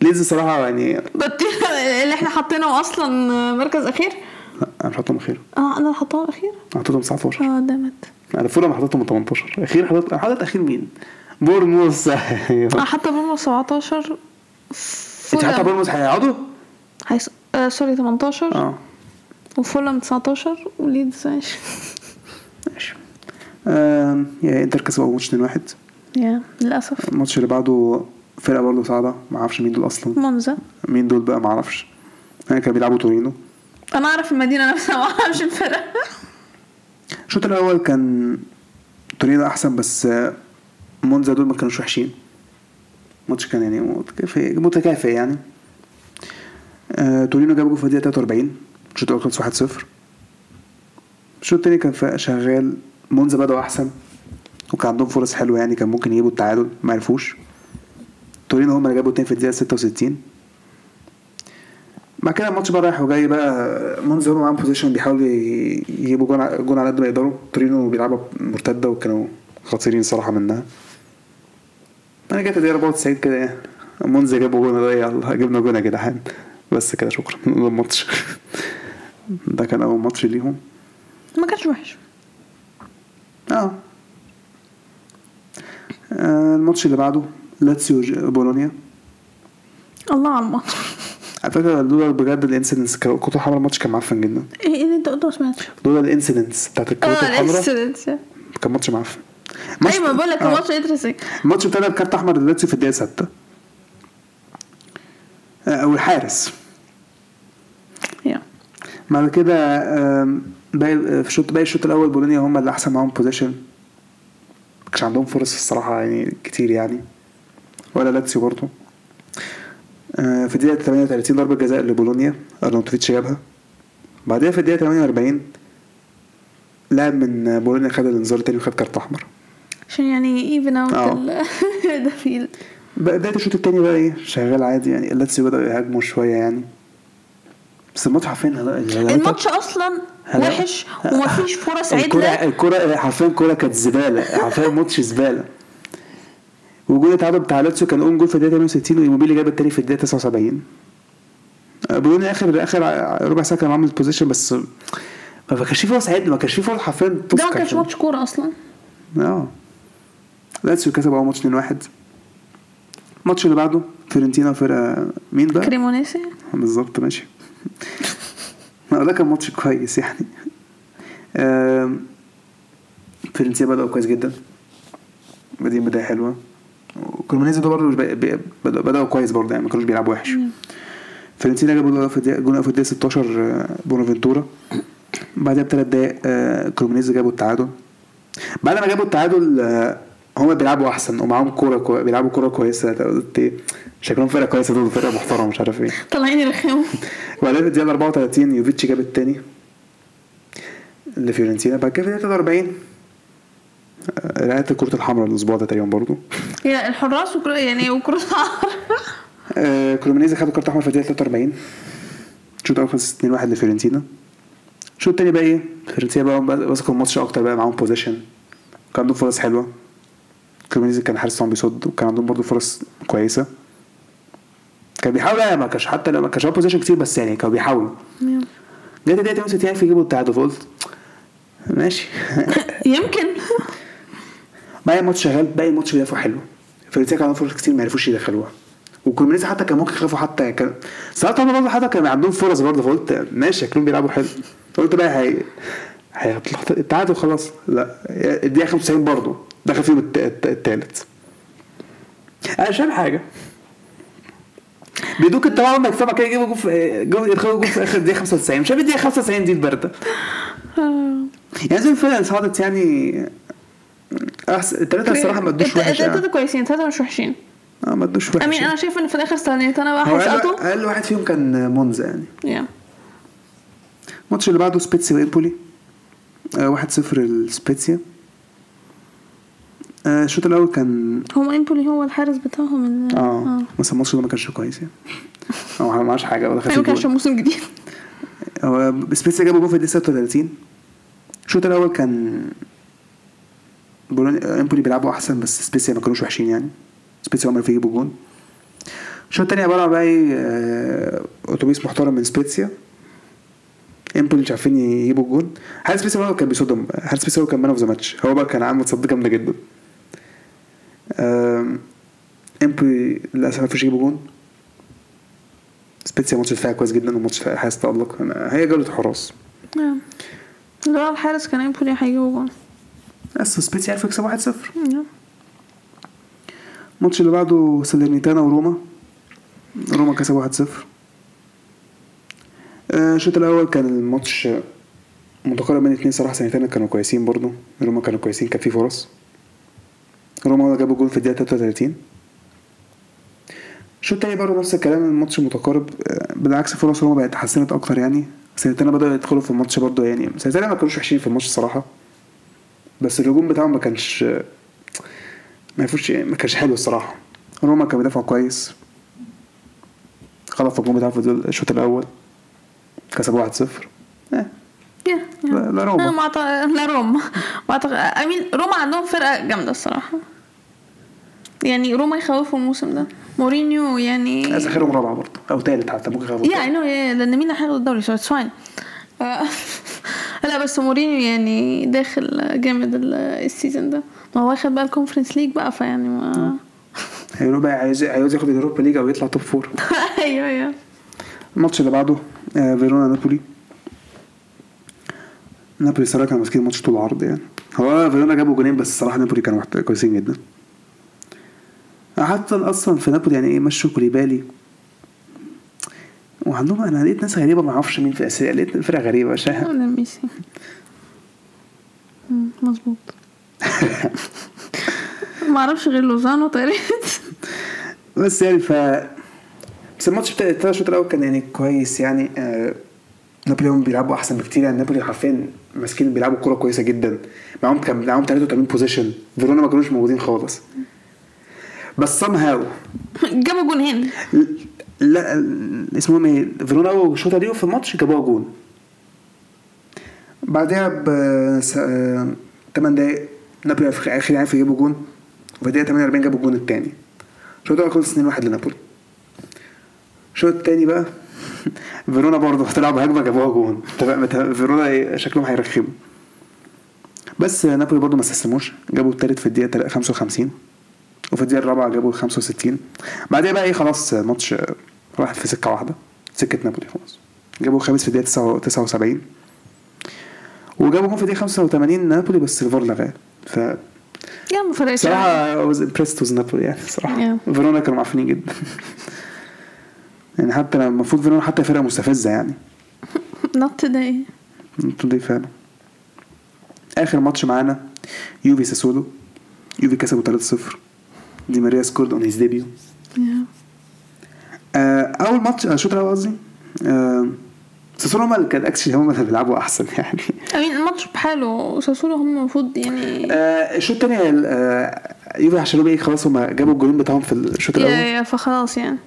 ليدز صراحة يعني [LAUGHS] اللي إحنا حاطينه أصلا مركز أخير. أنا مش حاططهم اخير آه أنا اللي حاطاه اخير أنا حاططهم 19 آه دامت. أنا فولم حاططهم 18 اخير حاطط أنا حاطط أخير مين؟ بورموس [LAUGHS] أنا حاطه بورموس 17 أنت حتى بورموس هيقعدوا؟ آه سوري 18 آه. وفولم 19 وليدز ماشي. ماشي. آم، يا إنتر كسبوا ماتش 2-1 يا للأسف. الماتش اللي بعده فرقة برضه صاعدة. ما أعرفش مين دول أصلا. مونزا. مين دول بقى؟ ما أعرفش. يعني كانوا بيلعبوا تورينو. أنا أعرف المدينة نفسها ما أعرفش الفرق. الشوط الأول كان تورينو أحسن بس مونزا دول ما كانوش وحشين. الماتش كان يعني متكافئ متكافئ يعني. آه، تورينو جاب جول في الدقيقة 43 الشوط الأول خلص 1-0 الشوط التاني كان شغال. مونزا بدأوا أحسن. وكان عندهم فرص حلوة يعني كان ممكن يجيبوا التعادل ما عرفوش. تورينو هم اللي جابوا التاني في الدقيقة 66 بعد كده الماتش بقى رايح وجاي بقى مونزا هم معاهم possession بيحاولوا يجيبوا جون على قد ما يقدروا. تورينو بيلعبوا مرتدة وكانوا خطيرين صراحة منها. أنا جت الدقيقه 94 كده يعني مونزا جابوا جون ده يلا جبنا جون يا جدعان. بس كده شكرا. [LAUGHS] الماتش. [LAUGHS] ده كان أول ماتش ليهم. ما كانش وحش. آه. آه، الماتش اللي بعده لاتسيو بولونيا. الله على الماتش. على فكرة لولا بجد ال incidents الكروت الحمراء الماتش كان معفن جدا. إيه اللي إنت قلته ما سمعتش لولا ال incidents بتاعت الكروت آه الحمراء كان ماتش معفن. أيوه بقول لك آه. الماتش interesting الماتش ابتدى بكارت احمر لاتسيو في الدقيقة 6 أو الحارس يا بعد كده باقي في الشوط باقي الشوط الأول بولونيا هم اللي أحسن معاهم possession مكانش عندهم فرص الصراحة يعني كتير يعني. ولا لاتسيو برضه آه، في الدقيقة 38 ضربة جزاء لبولونيا. ارنوتوفيتش جابها. بعدها في الدقيقة 48 لاعب من بولونيا خد الانذار التاني وخد كارت أحمر. عشان يعني even out. ده في بقى بداية الشوط التاني بقى إيه؟ شغال عادي يعني. اللاتسيو بدأوا يهاجموا شوية يعني. بس الماتش حرفيا الماتش أصلا وحش ومفيش فرص الكرة عدلة. الكرة حرفيا الكرة كانت زبالة. حرفيا ماتش زبالة. وجول التعادل بتاع لاتسيو كان own goal في الدقيقة 68 وإيموبيلي جاب التاني في الدقيقة 79 بيقولوا اخر آخر ربع ساعة كان عامل possession بس ما كانش في فرص عدل ما كانش في فرص حرفيا ده ما كانش ماتش كورة أصلا. آه. لاتسيو كسب أول ماتش 2-1 الماتش اللي بعده فيورنتينا فرقة مين بقى؟ كريمونيسي. بالظبط ماشي. ما ده كان ماتش كويس يعني. آم، فيرنتينا بدأوا كويس جدا. بادئين بداية حلوة. وكرومونيزي ده برضه بدأوا كويس برضه يعني ما كانوش بيلعبوا وحش. فيرنتينا جابوا جول في الدقيقة 16 آه، بونافنتورا. بعدها بثلاث دقايق آه، كرومونيزي جابوا التعادل. بعد ما جابوا التعادل آه، هما بيلعبوا أحسن ومعاهم كورة كوي... بيلعبوا كورة كويسة. إيه؟ شكلهم فرقة كويسة دول فرقة محترمة مش عارف إيه. [LAUGHS] طالعين يرخموا وبعدين في الدقيقة 34 يوفيتش جاب التاني لفيورنتينا بعد كده في الدقيقة 43 آه، لقيت الكروت الحمراء الأسبوع ده تقريبا برضه هي الحراس وكرة يعني وكرة آه، كرومينيزي خدوا كارت أحمر في الدقيقة 43 الشوط الأول خلص 2-1 لفيورنتينا. الشوط التاني بقى إيه؟ فيورنتينا بقى مسكوا الماتش أكتر بقى معاهم possession كان عندهم فرص حلوة. كرومينيزي كان حارس طبعا بيصد. وكان عندهم برضه فرص كويسة. كان بيحاولوا يعني ما كانش حتى لو ما كانش possession كتير بس يعني كانوا بيحاولوا جت الدقيقة 62 عرفوا يجيبوا التعادل فقلت ماشي. [LAUGHS] يمكن. [LAUGHS] باقي الماتش شغال باقي الماتش بيدافعوا حلو. فيورنتينا كان فرص كتير ما عرفوش يدخلوها. وكريمونيزي حتى كان ممكن يخطفوا حتى كان ساعات هم برضه حتى كان عندهم فرص برضه فقلت ماشي شكلهم بيلعبوا حلو. قلت بقى هي هيطلع التعادل خلاص لا الدقيقة 95 برضه دخل فيهم التالت. أنا مش فاهم حاجة. بيدوك انت بقى لما يكسبوا كده يجيبوا جول في جول يدخلوا جول في آخر الدقيقة 95 مش عارف الدقيقة 95 دي الباردة. يعني زي اللي صعدت يعني احسن التلاتة الصراحة ما ادوش وحش التلاتة يعني. كويسين التلاتة مش وحشين. آه ما ادوش وحش امين أنا يعني. شايفة إن في الآخر استنيتنا هو بقى أقل واحد فيهم كان مونزا يعني. الماتش اللي بعده سبيتسيا وإمبولي. آه 1-0 لسبيتسيا. آه الشوط الأول كان هو إمبولي هو الحارس بتاعهم ال- آه بس الماتش ده ما كانش كويس يعني. [LAUGHS] هو ما عملش حاجة ولا خد أيوه كان جول موسم جديد. هو سبيتسيا جابوا جول في الدقيقة 36 الشوط الأول كان بولونيا إمبولي بيلعبوا أحسن بس سبيتسيا ما كانوش وحشين يعني. سبيتسيا هم اللي يجيبوا جول الشوط التاني عبارة عن بقى إيه آه، أتوبيس محترم من سبيتسيا. إمبولي مش عارفين يجيبوا الجول حارس سبيتسيا هو كان بيصدم؟ حارس سبيتسيا هو كان man of the match هو بقى كان عامل تصدي جامدة جدا. إمبولي للأسف ما يجيبوا جول سبيتسيا ماتش دفاعي كويس جدا وماتش حارس تألق. هي جولة حراس. نعم. لو الحارس كان إمبولي هيجيبوا جول بس سبيتسيا عرفوا يكسبوا 1-0 نعم. الماتش اللي بعده سالرنيتانا وروما. روما كسبوا 1-0 آه، الشوط الأول كان الماتش متقارب بين الاثنين صراحة. سالرنيتانا كانوا كويسين برضو. روما كانوا كويسين كان في فرص. روما جابوا جول في الدقيقة 33 الشوط التاني برضه نفس الكلام. الماتش متقارب. آه، بالعكس فرص روما بقت اتحسنت أكتر يعني. سالرنيتانا بدأوا يدخلوا في الماتش برضه يعني. سالرنيتانا ما كانوش وحشين في الماتش الصراحه بس الهجوم بتاعهم ما كانش ما يفوش ما كانش حلو الصراحة. روما كان بيدافع كويس. خلص الجون بتاعه في الشوط الأول. كسبوا 1-0 آه لا, لا روما. ما. لا روما. ما أعتقد امين روما عندهم فرقة جامدة الصراحة. يعني روما يخوفوا الموسم ده. مورينيو يعني آخرهم رابعة برضه. أو ثالث حتى ممكن يخافوا يا اي نو لأن مين هياخد الدوري؟ so it's fine آه، [LAUGHS] لا بس مورينيو يعني داخل جامد ال- ال season ده. ما هو واخد بقى ال Conference League بقى فيعني ما هيقولوا بقى عايز عايز ياخد ال Europa League أو يطلع top four [LAUGHS] أيوه أيوه. الماتش اللي بعده آه فيرونا نابولي. نابولي صراحة كانوا ماسكين الماتش طول العرض يعني. هو فيرونا جابوا جونين بس الصراحة نابولي كانوا كويسين جدا. حتى أصلا في نابولي يعني إيه مشوا كوليبالي. وعندهم أنا لقيت ناس غريبة ما أعرفش مين في اسيا لقيت فرقة غريبة مش عارف. ده ميسي مظبوط. [LAUGHS] ما أعرفش غير لوزانو تقريبا. بس يعني ف بس الماتش بتاع الشوط الأول كان يعني كويس يعني آه... نابولي هم بيلعبوا أحسن بكتير يعني نابولي حرفيا ماسكين بيلعبوا كورة كويسة جدا. معاهم كان معاهم 83 possession فيرونا ما كانوش موجودين خالص. بس somehow [LAUGHS] جابوا جونين. لا اسمهم إيه؟ فيرونا اول الشوط دي في الماتش جابوها جون. بعدها ب 8 دقايق نابولي في آخر عارف يجيبوا جون وفي الدقيقه 48 جابوا الجون الثاني الشوط الأول خلص 2 1 لنابولي. الشوط الثاني بقى [LAUGHS] فيرونا برضه طلعوا بهجمة جابوها جون. فيرونا إيه، شكلهم هيرخموا. بس نابولي برضه ما استسلموش جابوا الثالث في الدقيقة 55 وفي الدقيقة الرابعة جابوا 65 بعدها بقى إيه خلاص ماتش راح في سكة واحدة سكة نابولي خلاص. جابوا الخامس في الدقيقة 79 وجابوا جون في الدقيقة 85 نابولي بس الفار لغاه ف يا ما فرقش صراحة was impressed with نابولي يعني صراحة. Yeah. فيرونا كانوا معفنين جدا. يعني حتى المفروض فيرونا حتى فرقة مستفزة يعني. ده إيه أنتوا دي فعلا. آخر ماتش معانا يوفي ساسولو. يوفي كسبوا 3-0 دي ماريا scored on his debut. آه، أول ماتش الشوط الأول قصدي؟ آه، ساسولو هم اللي كان actually هم اللي بيلعبوا أحسن [LAUGHS] يعني. امين الماتش بحاله. ساسولو هم المفروض يعني آه، الشوط الثاني آه، يوفي عشان إيه، خلاص هم جابوا الجولين بتاعهم في الشوط الأول. يا فخلاص يعني.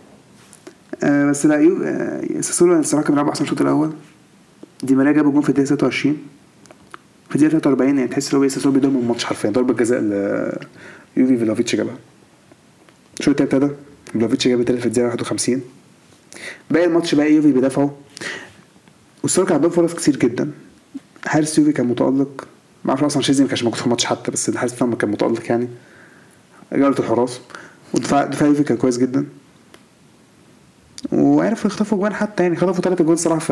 آه، بس لا يو آه، ساسولو الصراحة كانوا بيلعبوا أحسن الشوط الأول. دي ماريا جابوا جون في الدقيقة 26 في الدقيقة 43 يعني تحس إن هو إيه، ساسولو بيضرب الماتش حرفيا ضربة جزاء ل- يوفي فيلافيتش جابها. الشوط التاني ابتدى فيلافيتش جاب التالت في الدقيقة 51 باقي الماتش بقى يوفي بيدافعوا والصراحه كان عندهم فرص كتير جدا. حارس يوفي كان متألق. ما أعرفش أصلا شيزي ما كانش موجود في الماتش حتى بس الحارس بتاعهم كان متألق يعني. جوله الحراس. ودفاع دفاع يوفي كان كويس جدا. وعرفوا يخطفوا جوان حتى يعني. خطفوا ثلاثة جوان صراحة ف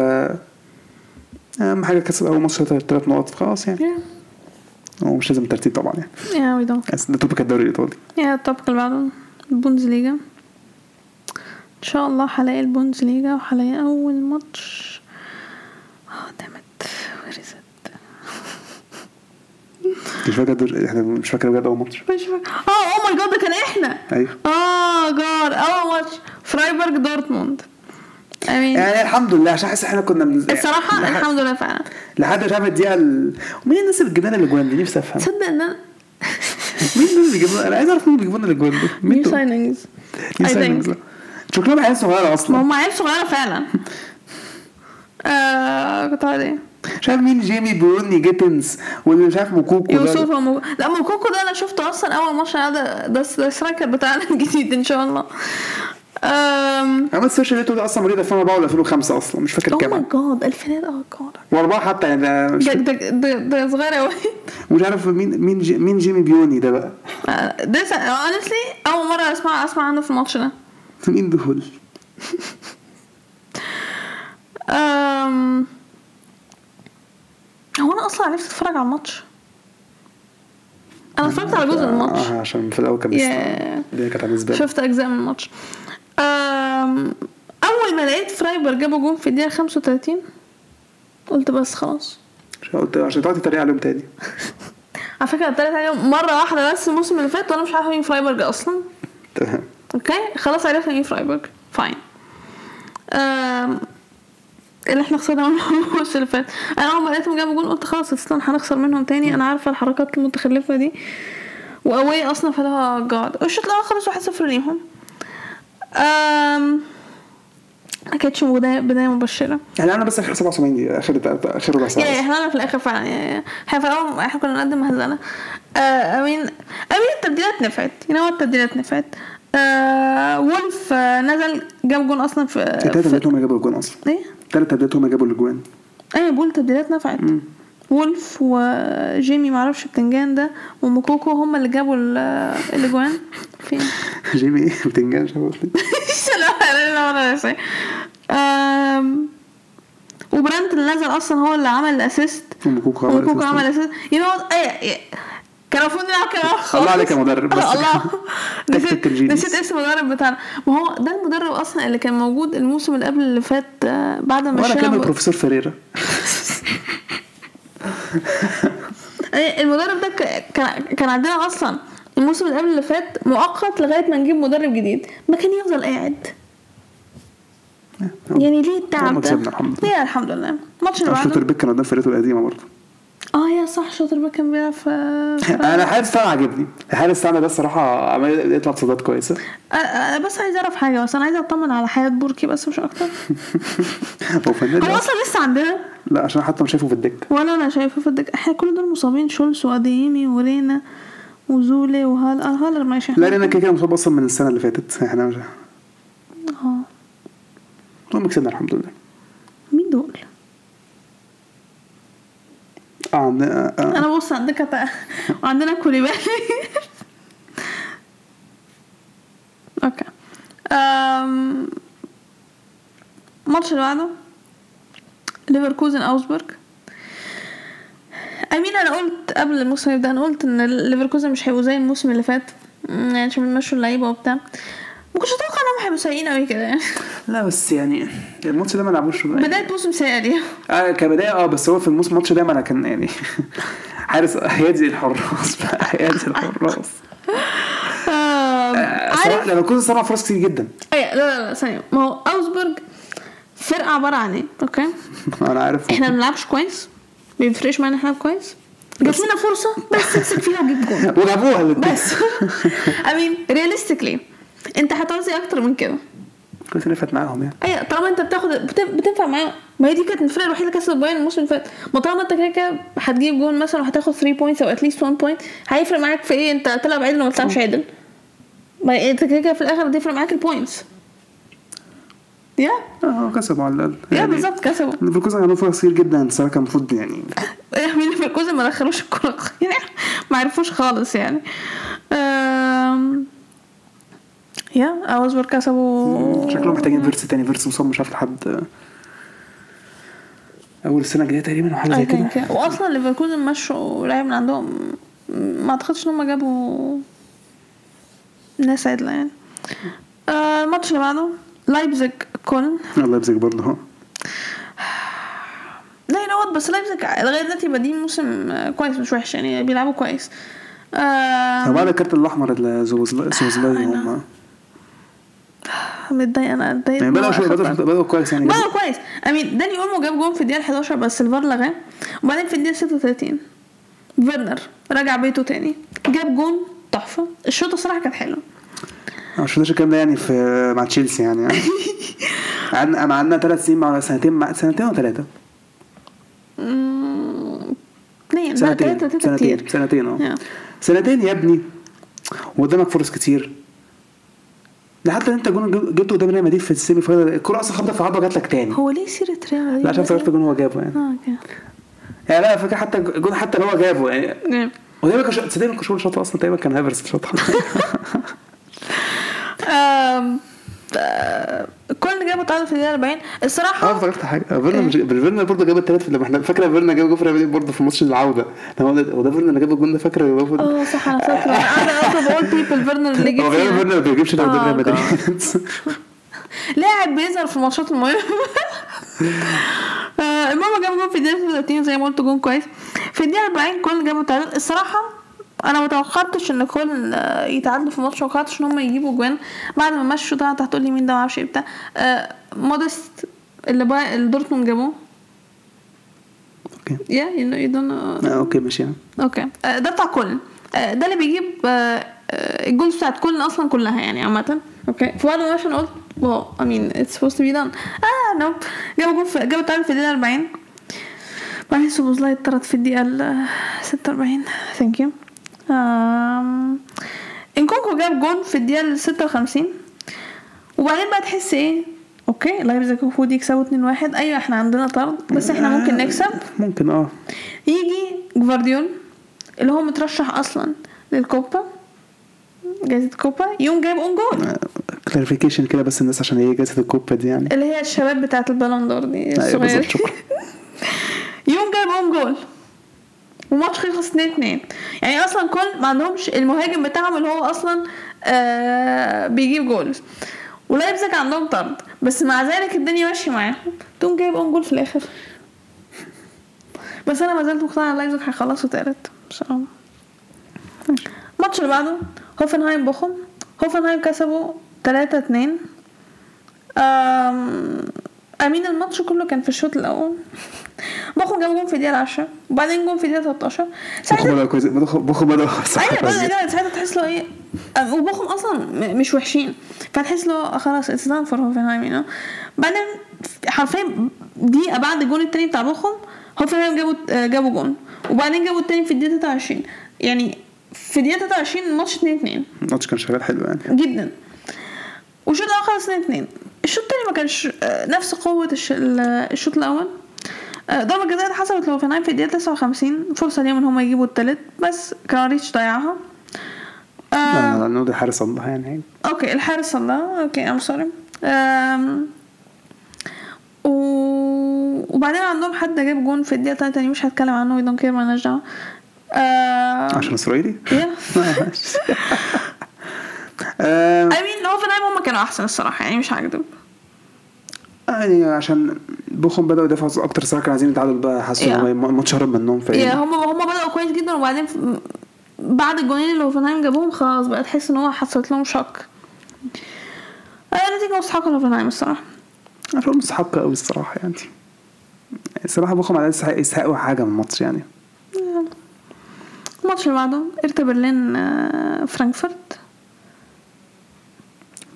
أهم حاجة كسب أول ماتش ثلاث نقط خلاص يعني. yeah هو مش لازم الترتيب طبعا يعني. yeah we're done بس ده topic الدوري الإيطالي. yeah ال topic اللي بعده البوندسليجا إن شاء الله هلاقي البوندسليجا وهلاقي أول ماتش. آه دامت از مش فاكر دور... إحنا مش فاكر بجد أول ماتش. مش فاكر. آه أو ماي جاد ده كان إحنا. أيوه. آه جاد أول ماتش. فرايبورغ دورتموند. امين يعني الحمد لله عشان حاسس إحنا كنا من الصراحة لحد- الحمد لله فعلا. لحد مش عارف الدقيقة ال... ومين الناس اللي بتجيب لنا الأجوان دي؟ نفسي أفهم. تصدق إن أنا مين دول اللي بيجيبوا لنا أنا عايز أعرف مين اللي بيجيبوا لنا الأجوان دول مين نيو دول؟ سايننجز signings. think. شكلهم عيال صغيرة ما أصلا هم عيال صغيرة فعلا [LAUGHS] آه كنت إيه مش عارف مين جيمي بروني جيتنز واللي مش عارف موكوكو. يوسف ومو... لا موكوكو ده أنا شفته أصلا أول ماتش ده ده السترايكر بتاعنا الجديد [LAUGHS] إن شاء الله. عملت سيرش لقيته ده أصلا مواليد 2004 ولا 2005 أصلا مش فاكر اوه كام ماي جاد الفينات آه جاد وأربعة حتى يعني ده مش ده. ده ده, صغير قوي مش عارف مين مين جي مين جيمي بيوني ده بقى. ده honestly أول مرة اسمع أسمع عنه في الماتش ده. [LAUGHS] مين دول؟ أم... هو أنا أصلا عرفت أتفرج على الماتش. أنا اتفرجت على جزء من الماتش. آه عشان في الأول كان Yeah. كانت شفت أجزاء من الماتش. أول ما لقيت فرايبر جابوا جون في الدقيقة 35 قلت بس خلاص. قلت عشان تقعد تتريق عليهم تاني. [LAUGHS] على فكرة اتريقت عليهم مرة واحدة بس الموسم اللي فات وأنا مش عارفه مين فرايبرج أصلا. تمام. okay؟ خلاص عرفنا مين فرايبرج. fine. اللي إحنا خسرنا منهم [LAUGHS] الماتش اللي فات. أنا أول ما لقيتهم جابوا جون قلت خلاص استنى هنخسر منهم تاني. أنا عارفة الحركات المتخلفة دي. واواي أصلا فده جاد الشوط الأول خلص 1-0 ليهم. ما كانتش بدايه مبشرة. يعني أنا بس آخر 77 دي آخر آخر ربع ساعة بس. إحنا في الآخر فعلا yeah. إحنا في الأول إحنا كنا نقدم مهزله I mean I mean التبديلات نفعت. you know التبديلات نفعت. آه وولف آه نزل جاب جون أصلا في, التلاته في بدايتهم جابوا الجون أصلا. إيه؟ التلاته بدايتهم جابوا الجوان أيوه بقول تبديلات نفعت. وولف وجيمي معرفش بتنجان ده. وموكوكو هم اللي جابوا ال- الإجوان. فين؟ [LAUGHS] جيمي إيه بتنجان شباب لا لا وبرانت اللي نزل أصلا هو اللي عمل ال assist. ومكوكو عمل assist. عمل assist no إيه كان المفروض نلعب كده خالص. الله عليك يا مدرب بس. [LAUGHS] الله. [LAUGHS] نسيت. نسيت اسم المدرب بتاعنا. ما هو ده المدرب أصلا اللي كان موجود الموسم اللي قبل اللي فات آه، بعد ما ولا كان البروفيسور فيريرا. إيه، [LAUGHS] المدرب ده كان كان عندنا أصلا الموسم اللي قبل اللي فات مؤقت لغاية ما نجيب مدرب جديد ما كان يفضل قاعد. يعني ليه التعب لما ده؟ لله. ليه؟ الحمد لله. الماتش اللي بعده بيك كان قدام فرقته القديمة برضه. آه يا صح شاطر بقى كان بيلعب في في- أنا حارس بتاعنا عاجبني الحارس بتاعنا ده الصراحه عمال يطلع بصدات كويسة. آه، آه، بس عايز أعرف حاجة بس أنا عايزه أطمن على حياة بوركي بس مش أكتر. [LAUGHS] هو فنان هو ده. أصلا لسه عندنا؟ لا عشان حتى مش شايفه في الدكة. ولا أنا شايفه في الدك إحنا كل دول مصابين شولز وأديمي ورينا وزولي وهال آه، هالر ماشي. لا لأن كده كده مصاب أصلا من السنة اللي فاتت. إحنا مش آه. المهم كسبنا الحمد لله. مين دول؟ عندنا آه، آه. أنا بص عندك بقى وعندنا كوليبالي okay. أم... الماتش اللي بعده. ليفركوزن اوزبورج أمين أنا قلت قبل الموسم يبدأ أنا قلت إن ليفركوزن مش هيبقوا زي الموسم اللي فات. يعني عشان بيمشوا اللعيبة وبتاع. ما كنتش أتوقع انهم هيبقوا سيئين قوي كده يعني. لا بس يعني الماتش ده ما لعبوش. بدايه موسم سيئه ليهم. آه كبداية آه بس هو في الموسم الماتش ده ما أنا كان يعني [LAUGHS] حارس هيدي الحراس بقى هيدي الحراس. أم، عارف؟ لما كنت صنع فرص كتير جدا. إيه لا لا لا ثانية. ما هو أوزبورج فرقة عبارة عن إيه؟ okay؟ [LAUGHS] أنا عارف. إحنا ما بنلعبش كويس. ما بيفرقش معانا إحنا نلعب كويس. جات لنا فرصة بس امسك فيها وجيب جول [LAUGHS] وجابوها. بس. I mean realistically انت هتعوزي أكتر من كده. كنت نفت معاهم يعني. إيه طالما انت بتاخد بت- بتنفع معاهم. ما هي دي كانت الفرقه الوحيدة اللي كسبت بايرن الموسم اللي فات. ما طالما انت كده كده هتجيب جول مثلا وهتاخد 3 points أو at least 1 point هيفرق معاك في إيه؟ انت تلعب عدل ولا ما تلعبش عدل. ما انت كده كده في الآخر هتفرق معاك ال points yeah آه كسبوا على الأقل. yeah بالظبط كسبوا. ليفركوزن عندهم فرص كتير جدا الصراحه كان المفروض يعني مين في الكوزة ما دخلوش الكورة [LAUGHS] يعني ما عرفوش خالص يعني. أم... yeah اوزبورج كسبوا شكلهم محتاجين فيرتز تاني. فيرتز مصاب مش عارف لحد. أول السنة الجاية تقريبا أو حاجة زي كده. واصلا ليفركوزن مشوا لاعب من عندهم. ما أعتقدش إن هم جابوا ناس عدلة يعني. آه، الماتش اللي بعده لايبزيج كولن. الله يبزك برضه آه لا ينوت بس لايبزيج لغاية دلوقتي بادين موسم آه، كويس مش وحش يعني بيلعبوا كويس. آه، طب بعد الكارت الأحمر اللي. هم متضايقه أنا اتضايقت يعني بدأوا شوية بدأوا بدأوا كويس يعني. بدأوا كويس. I mean داني أولمو جاب جون في الدقيقة 11 بس الفار لغاه. وبعدين في الدقيقة 36 فيرنر رجع بيته تاني. جاب جون تحفة. الشوط الصراحة كانت حلوة أنا ما شفناش الكلام ده يعني في مع تشيلسي يعني يعني. قعدنا [LAUGHS] انا قعدنا ثلاث سنين مع سنتين مع سنتين وثلاثه لا سنتين سنتين سنتين آه. سنتين يا ابني. وقدامك فرص كتير. حتى انت جون جبته قدام ريال مدريد في ال semi final الكوره أصلا خبطت في العضله جات لك تاني. هو ليه سيرة ريال لا عشان افتكرت جون هو جابه يعني. آه okay يعني لا فاكر حتى جون حتى اللي هو جابه يعني. هو تقريبا كان هو شاطها أصلا تقريبا كان هافرز [LAUGHS] آم، آه، كولن اللي جابوا تعادل في الدقيقة 40 آه الصراحه افتكرت حاجة. فيرنر مش فيرنر برضه جاب الثلاث لما إحنا فاكرة فيرنر جاب جون في ريال برضه في ماتش العودة. هو ده فيرنر اللي جاب الجون ده؟ فاكرة آه صح أنا فاكرة. أنا أصلا بقول بيبل فيرنر اللي جه هو. فيرنا ما بيجيبش ده قدام آه، ريال مدريد [LAUGHS] لاعب بيظهر في الماتشات المهمة [LAUGHS] آه، المهم جاب جون في الدقيقة 36 زي ما قلت جون كويس. في الدقيقة 40 كولن جابوا تعادل. الصراحة أنا ما توقعتش إن كولن يتعادلوا في الماتش ما توقعتش إن هم يجيبوا جوان. بعد ما مشوا ده هتقول لي مين ده ما أعرفش إيه بتاع. آه، مودست اللي بقى اللي دورتموند جابوه. okay. yeah you don't آه، okay ماشي. okay. آه، ده بتاع كولن آه، ده اللي بيجيب ال goals بتاعت كولن أصلا كلها يعني عامة. okay. فبعد ما مشى أنا قلت wow I mean it's supposed to be done. آه no جاب جول في جاب التعادل في الدقيقة 40 بعدين سوبوزلاي اتطرد في الدقيقة ال 46 thank you إنكونكو جاب جول في الدقيقة ال 56 وبعدين بقى تحس إيه؟ okay لايبزيج المفروض يكسبوا 2-1 أيوه إحنا عندنا طرد بس إحنا ممكن نكسب. ممكن آه. يجي جفارديول اللي هو مترشح أصلا للكوبا جائزة الكوبا يقوم جايب own goal clarification كده بس الناس عشان هي جائزة الكوبا دي يعني. اللي هي الشباب بتاعت البالون دور دي أيوه الصغيرة. [LAUGHS] يقوم جايب own goal وماتش خلص 2 2 يعني أصلا كولن ما عندهمش المهاجم بتاعهم اللي هو أصلا آه بيجيب جول. ولايبزيج عندهم طرد. بس مع ذلك الدنيا ماشية معاهم. تقوم جايب own goal في الآخر. بس أنا ما زلت مقتنعة إن لايبزيج هيخلصوا تالت بصراحة. الماتش اللي بعده هوفنهايم بوخم. هوفنهايم كسبوا 3 2 أم... I mean الماتش كله كان في الشوط الأول. بوخم جاب جون في الدقيقة 10 وبعدين جون في الدقيقة 13 بوخم ساعتها بوخم بوخم بدأ أيوه كده ساعتها تحس له إيه وبوخم أصلا مش وحشين. فتحس له خلاص it's done for هوفنهايم you بعدين حرفيا دقيقة بعد الجون التاني بتاع بوخم هوفنهايم جابوا جابوا جون. وبعدين جابوا التاني في الدقيقة 23 يعني في الدقيقة 23 الماتش 2 2 الماتش كان شغال حلو يعني. جدا. والشوط الأول خلص 2 2 الشوط التاني ما كانش آه، نفس ال- الشوط الأول آه، ضربة الجزاء اتحسبت لهوفنهايم في الدقيقة 59 فرصة ليهم إن هم يجيبوا التالت بس كراماريتش ضيعها آه لا نودي حارس الله يعني okay الحارس صدها okay I'm sorry. وبعدين عندهم حد جاب جون في الدقيقة 3 تاني مش هتكلم عنه we don't care مالناش دعوة. عشان. [LAUGHS] ماشي. [LAUGHS] آه، I mean هوفنهايم هم كانوا أحسن الصراحة يعني مش هكدب. يعني عشان بوخم بدأوا يدافعوا أكتر صراحة كانوا عايزين يتعادلوا بقى حسوا Yeah. ان الماتش هرب منهم يا فايه هم هم بدأوا كويس جدا وبعدين بعد الجونين اللي هوفنهايم جابوهم خلاص بقى تحس إن هو حصلت لهم shock آه، نتيجة مستحقة لهوفنهايم الصراحة. عشان مستحق قوي الصراحة يعني. الصراحة بوخم على يستحق يستحقوا حاجة من الماتش يعني. الماتش اللي بعده هيرتا برلين آه، فرانكفورت.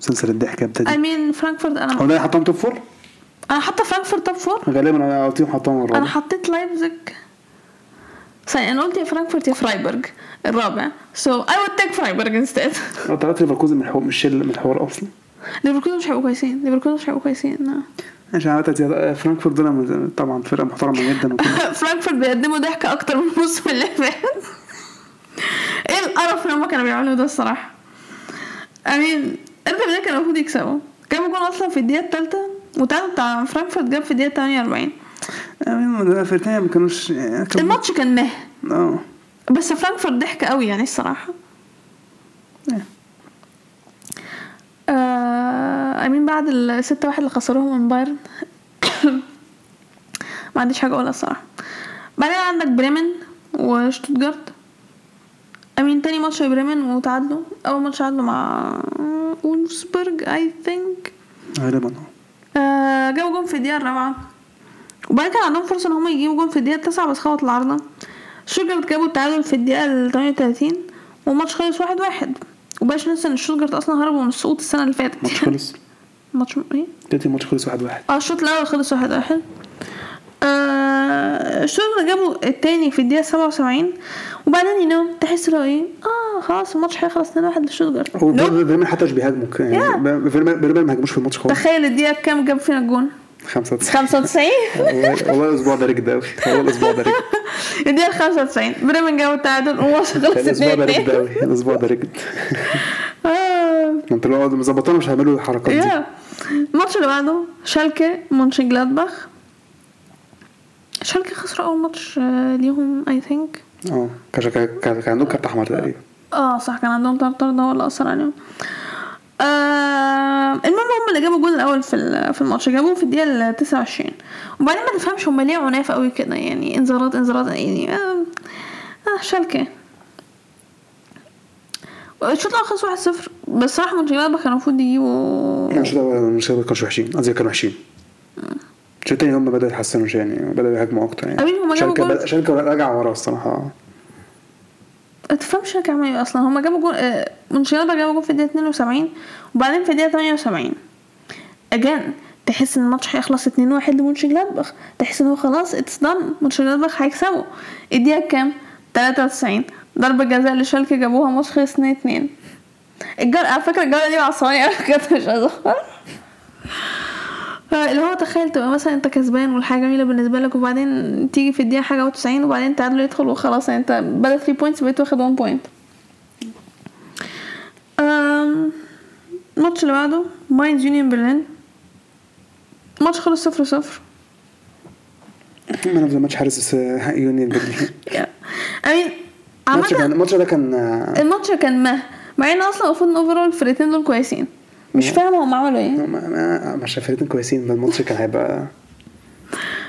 مسلسل الضحك I ابتدي mean فرانكفورت هو أنا ده اللي حطهم top four؟ أنا حاطة فرانكفورت توب فور غالبا أنا قلت لهم حطهم أنا الرابع حطيت لايبزيج ثانية أنا قلت يا فرانكفورت يا فرايبرج الرابع. So I would take فرايبرج instead. [LAUGHS] لو طلعت ليفركوزن من الحوار مش من الحوار أصلا. ليفركوزن مش هيبقوا كويسين. ليفركوزن مش هيبقوا كويسين آه. زيادة. فرانكفورت دول طبعا فرقة محترمة جدا فرانكفورت [LAUGHS] بيقدموا ضحك أكتر من الموسم اللي فات. [LAUGHS] إيه القرف اللي هما كانوا بيعملوه ده الصراحة؟ I mean هيرتا برلين كانوا المفروض يكسبوا جابوا جون أصلا في الدقيقة الثالثه وتعادل بتاع فرانكفورت جاب في الدقيقة 48 يعني الفرقتين ما كانوش كان- الماتش كان meh. آه. بس فرانكفورت ضحك قوي يعني الصراحة. آه I mean بعد ال 6 1 اللي خسروهم من بايرن. [COUGHS] ما عنديش حاجة أقولها الصراحة. بعدين عندك بريمن وشتوتجارت I mean تاني ماتش بريمن وتعادلوا؟ أول ماتش تعادلوا مع وولفسبرج I think غالبا آه. آه جابوا جون في الدقيقة الرابعة. وبعدين كان عندهم فرصة إن هم يجيبوا جون في الدقيقة التاسعة بس خبط العارضة. شوتجارت جابوا التعادل في الدقيقة ال 38 والماتش خلص واحد واحد. وبقاش ننسى إن شوتجارت أصلا هربوا من السقوط السنة اللي فاتت. الماتش خلص. [LAUGHS] ماتش إيه؟ دلوقتي الماتش خلص واحد واحد. آه الشوط الأول خلص واحد واحد. آه شوتجارت جابوا التاني في الدقيقة 77 وبعدين ينام تحس لو إيه؟ آه خلاص الماتش هيخلص 2 1 لشوتجارت هو nope. بريمن حتى مش بيهاجموا يعني بريمن ما هاجموش في الماتش خالص. تخيل الدقيقة كام جاب فينا الجون؟ 95 95 والله الأسبوع ده. rigged قوي والله الأسبوع ده rigged الدقيقة 95 بريمن جابوا التعادل والماتش خلص الأسبوع 2 ده. rigged 2 قوي الأسبوع ده rigged انت لو مظبطانا مش هيعملوا الحركات دي. الماتش اللي بعده شالكة مونشن جلادباخ شالكة خسروا أول ماتش آه، ليهم I think آه كان عندهم كارت أحمر تقريبا. آه صح كان عندهم طرد ده هو اللي أثر عليهم. آه المهم هم اللي جابوا الجول الأول في في الماتش جابوه في الدقيقة ال 29 وبعدين ما تفهمش هم ليه عناف قوي كده يعني انذارات انذارات يعني آه, آه شالكة. الشوط الأول خلص 1-0 بس صراحة مونشن جلادباخ كانوا المفروض يجيبوا مش ده كانوا وحشين قصدي كانوا وحشين. الشوط التاني هم بدأوا يتحسنوا يعني بدأوا يهاجموا أكتر يعني. I mean جابوا شالكة جول. بدأ- شالكة رجع ورا الصراحة. تفهمش هيك عملوا إيه أصلا. هما جابوا جول آه، منشيادا جابوا جول في الدقيقة 72 وبعدين في الدقيقة 78 again تحس إن الماتش هيخلص 2-1 لمونشن جلادباخ تحس إن هو خلاص it's done مونشن جلادباخ هيكسبوا الدقيقة كام؟ 93 ضربة جزاء لشالكه جابوها ماتش خلص 2-2 الجر على فكرة الجولة دي عصباني أنا كنت مش هزهر فاللي هو تخيل تبقى مثلا أنت كسبان والحاجة جميلة بالنسبة لك وبعدين تيجي في الدقيقة حاجة و90 وبعدين تعادل يدخل وخلاص يعني أنت بدل 3 points بقيت واخد 1 point الماتش اللي بعده ماينز يونيون برلين ماتش خلص صفر صفر. man of the match حارس يونيون برلين I mean الماتش كان عامة الماتش ده كان الماتش كان meh مع إن أصلا المفروض إن overall الفرقتين دول كويسين. مش فاهمة هم عملوا إيه. ما- ما- مش فرقتين كويسين الماتش كان هيبقى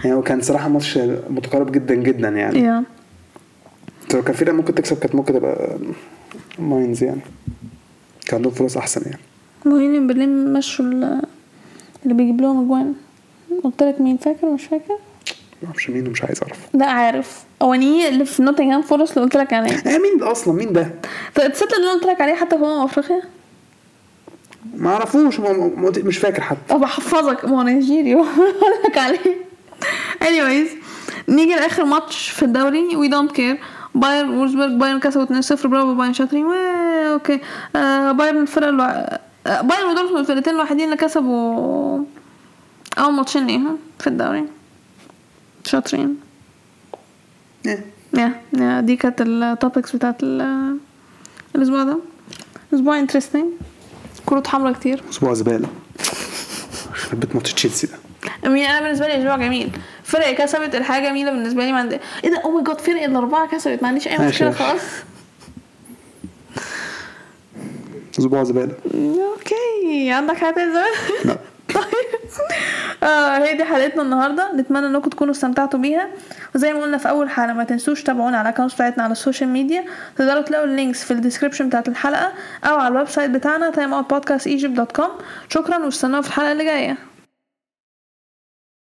يعني هو كان صراحة ماتش متقارب جدا جدا يعني. yeah. لو كان فرقة ممكن تكسب كانت ممكن تبقى ماينز يعني. كان عندهم فرص أحسن يعني. يونيون برلين مشوا ال- اللي بيجيب لهم أجوان. قلت لك مين فاكر مش فاكر؟ معرفش مين ومش عايز أعرف. لا عارف. أوونيي اللي في نوتنغهام فورست اللي قلت لك عليه. آه مين ده أصلا؟ مين ده؟ طيب تصدق اللي أنا قلت لك عليه حتى في أمم أفريقيا؟ ما ما- مش فاكر حتى. طب أحفظك ما هو نيجيري بقول [LAUGHS] لك عليه. Anyways نيجي لآخر ماتش في الدوري we don't care بايرن وولفسبرج بايرن كسبوا 2-0 برافو بايرن شاطرين. okay. آه بايرن الفرقة ألو... آه بايرن ودورتموند الفرقتين الوحيدين اللي كسبوا أول ماتشين ليهم في الدوري. شاطرين. إيه. yeah yeah دي كانت ال topics بتاعت ال- الأسبوع ده. أسبوع interesting كروت حمرا كتير. أسبوع زبالة. يخرب بيت ماتش تشيلسي ده. I mean أنا بالنسبة لي أسبوع جميل. فرقه كسبت الحاجة جميلة بالنسبة لي ما عندي إيه ده؟ oh my God فرقه الأربعة كسبت. ما عنديش أي مشكلة ماشي. خلاص أسبوع زبالة. okay عندك حاجة زمان لا. طيب. آه هي دي حلقتنا النهارده. نتمنى إنكم تكونوا استمتعتوا بيها. وزي ما قلنا في أول حلقة ما تنسوش تابعونا على ال account بتاعتنا على ال social media تقدروا تلاقوا ال links في ال description بتاعت الحلقة أو على ال website بتاعنا timeoutpodcastegypt.com شكرا واستنونا في الحلقة اللي جاية.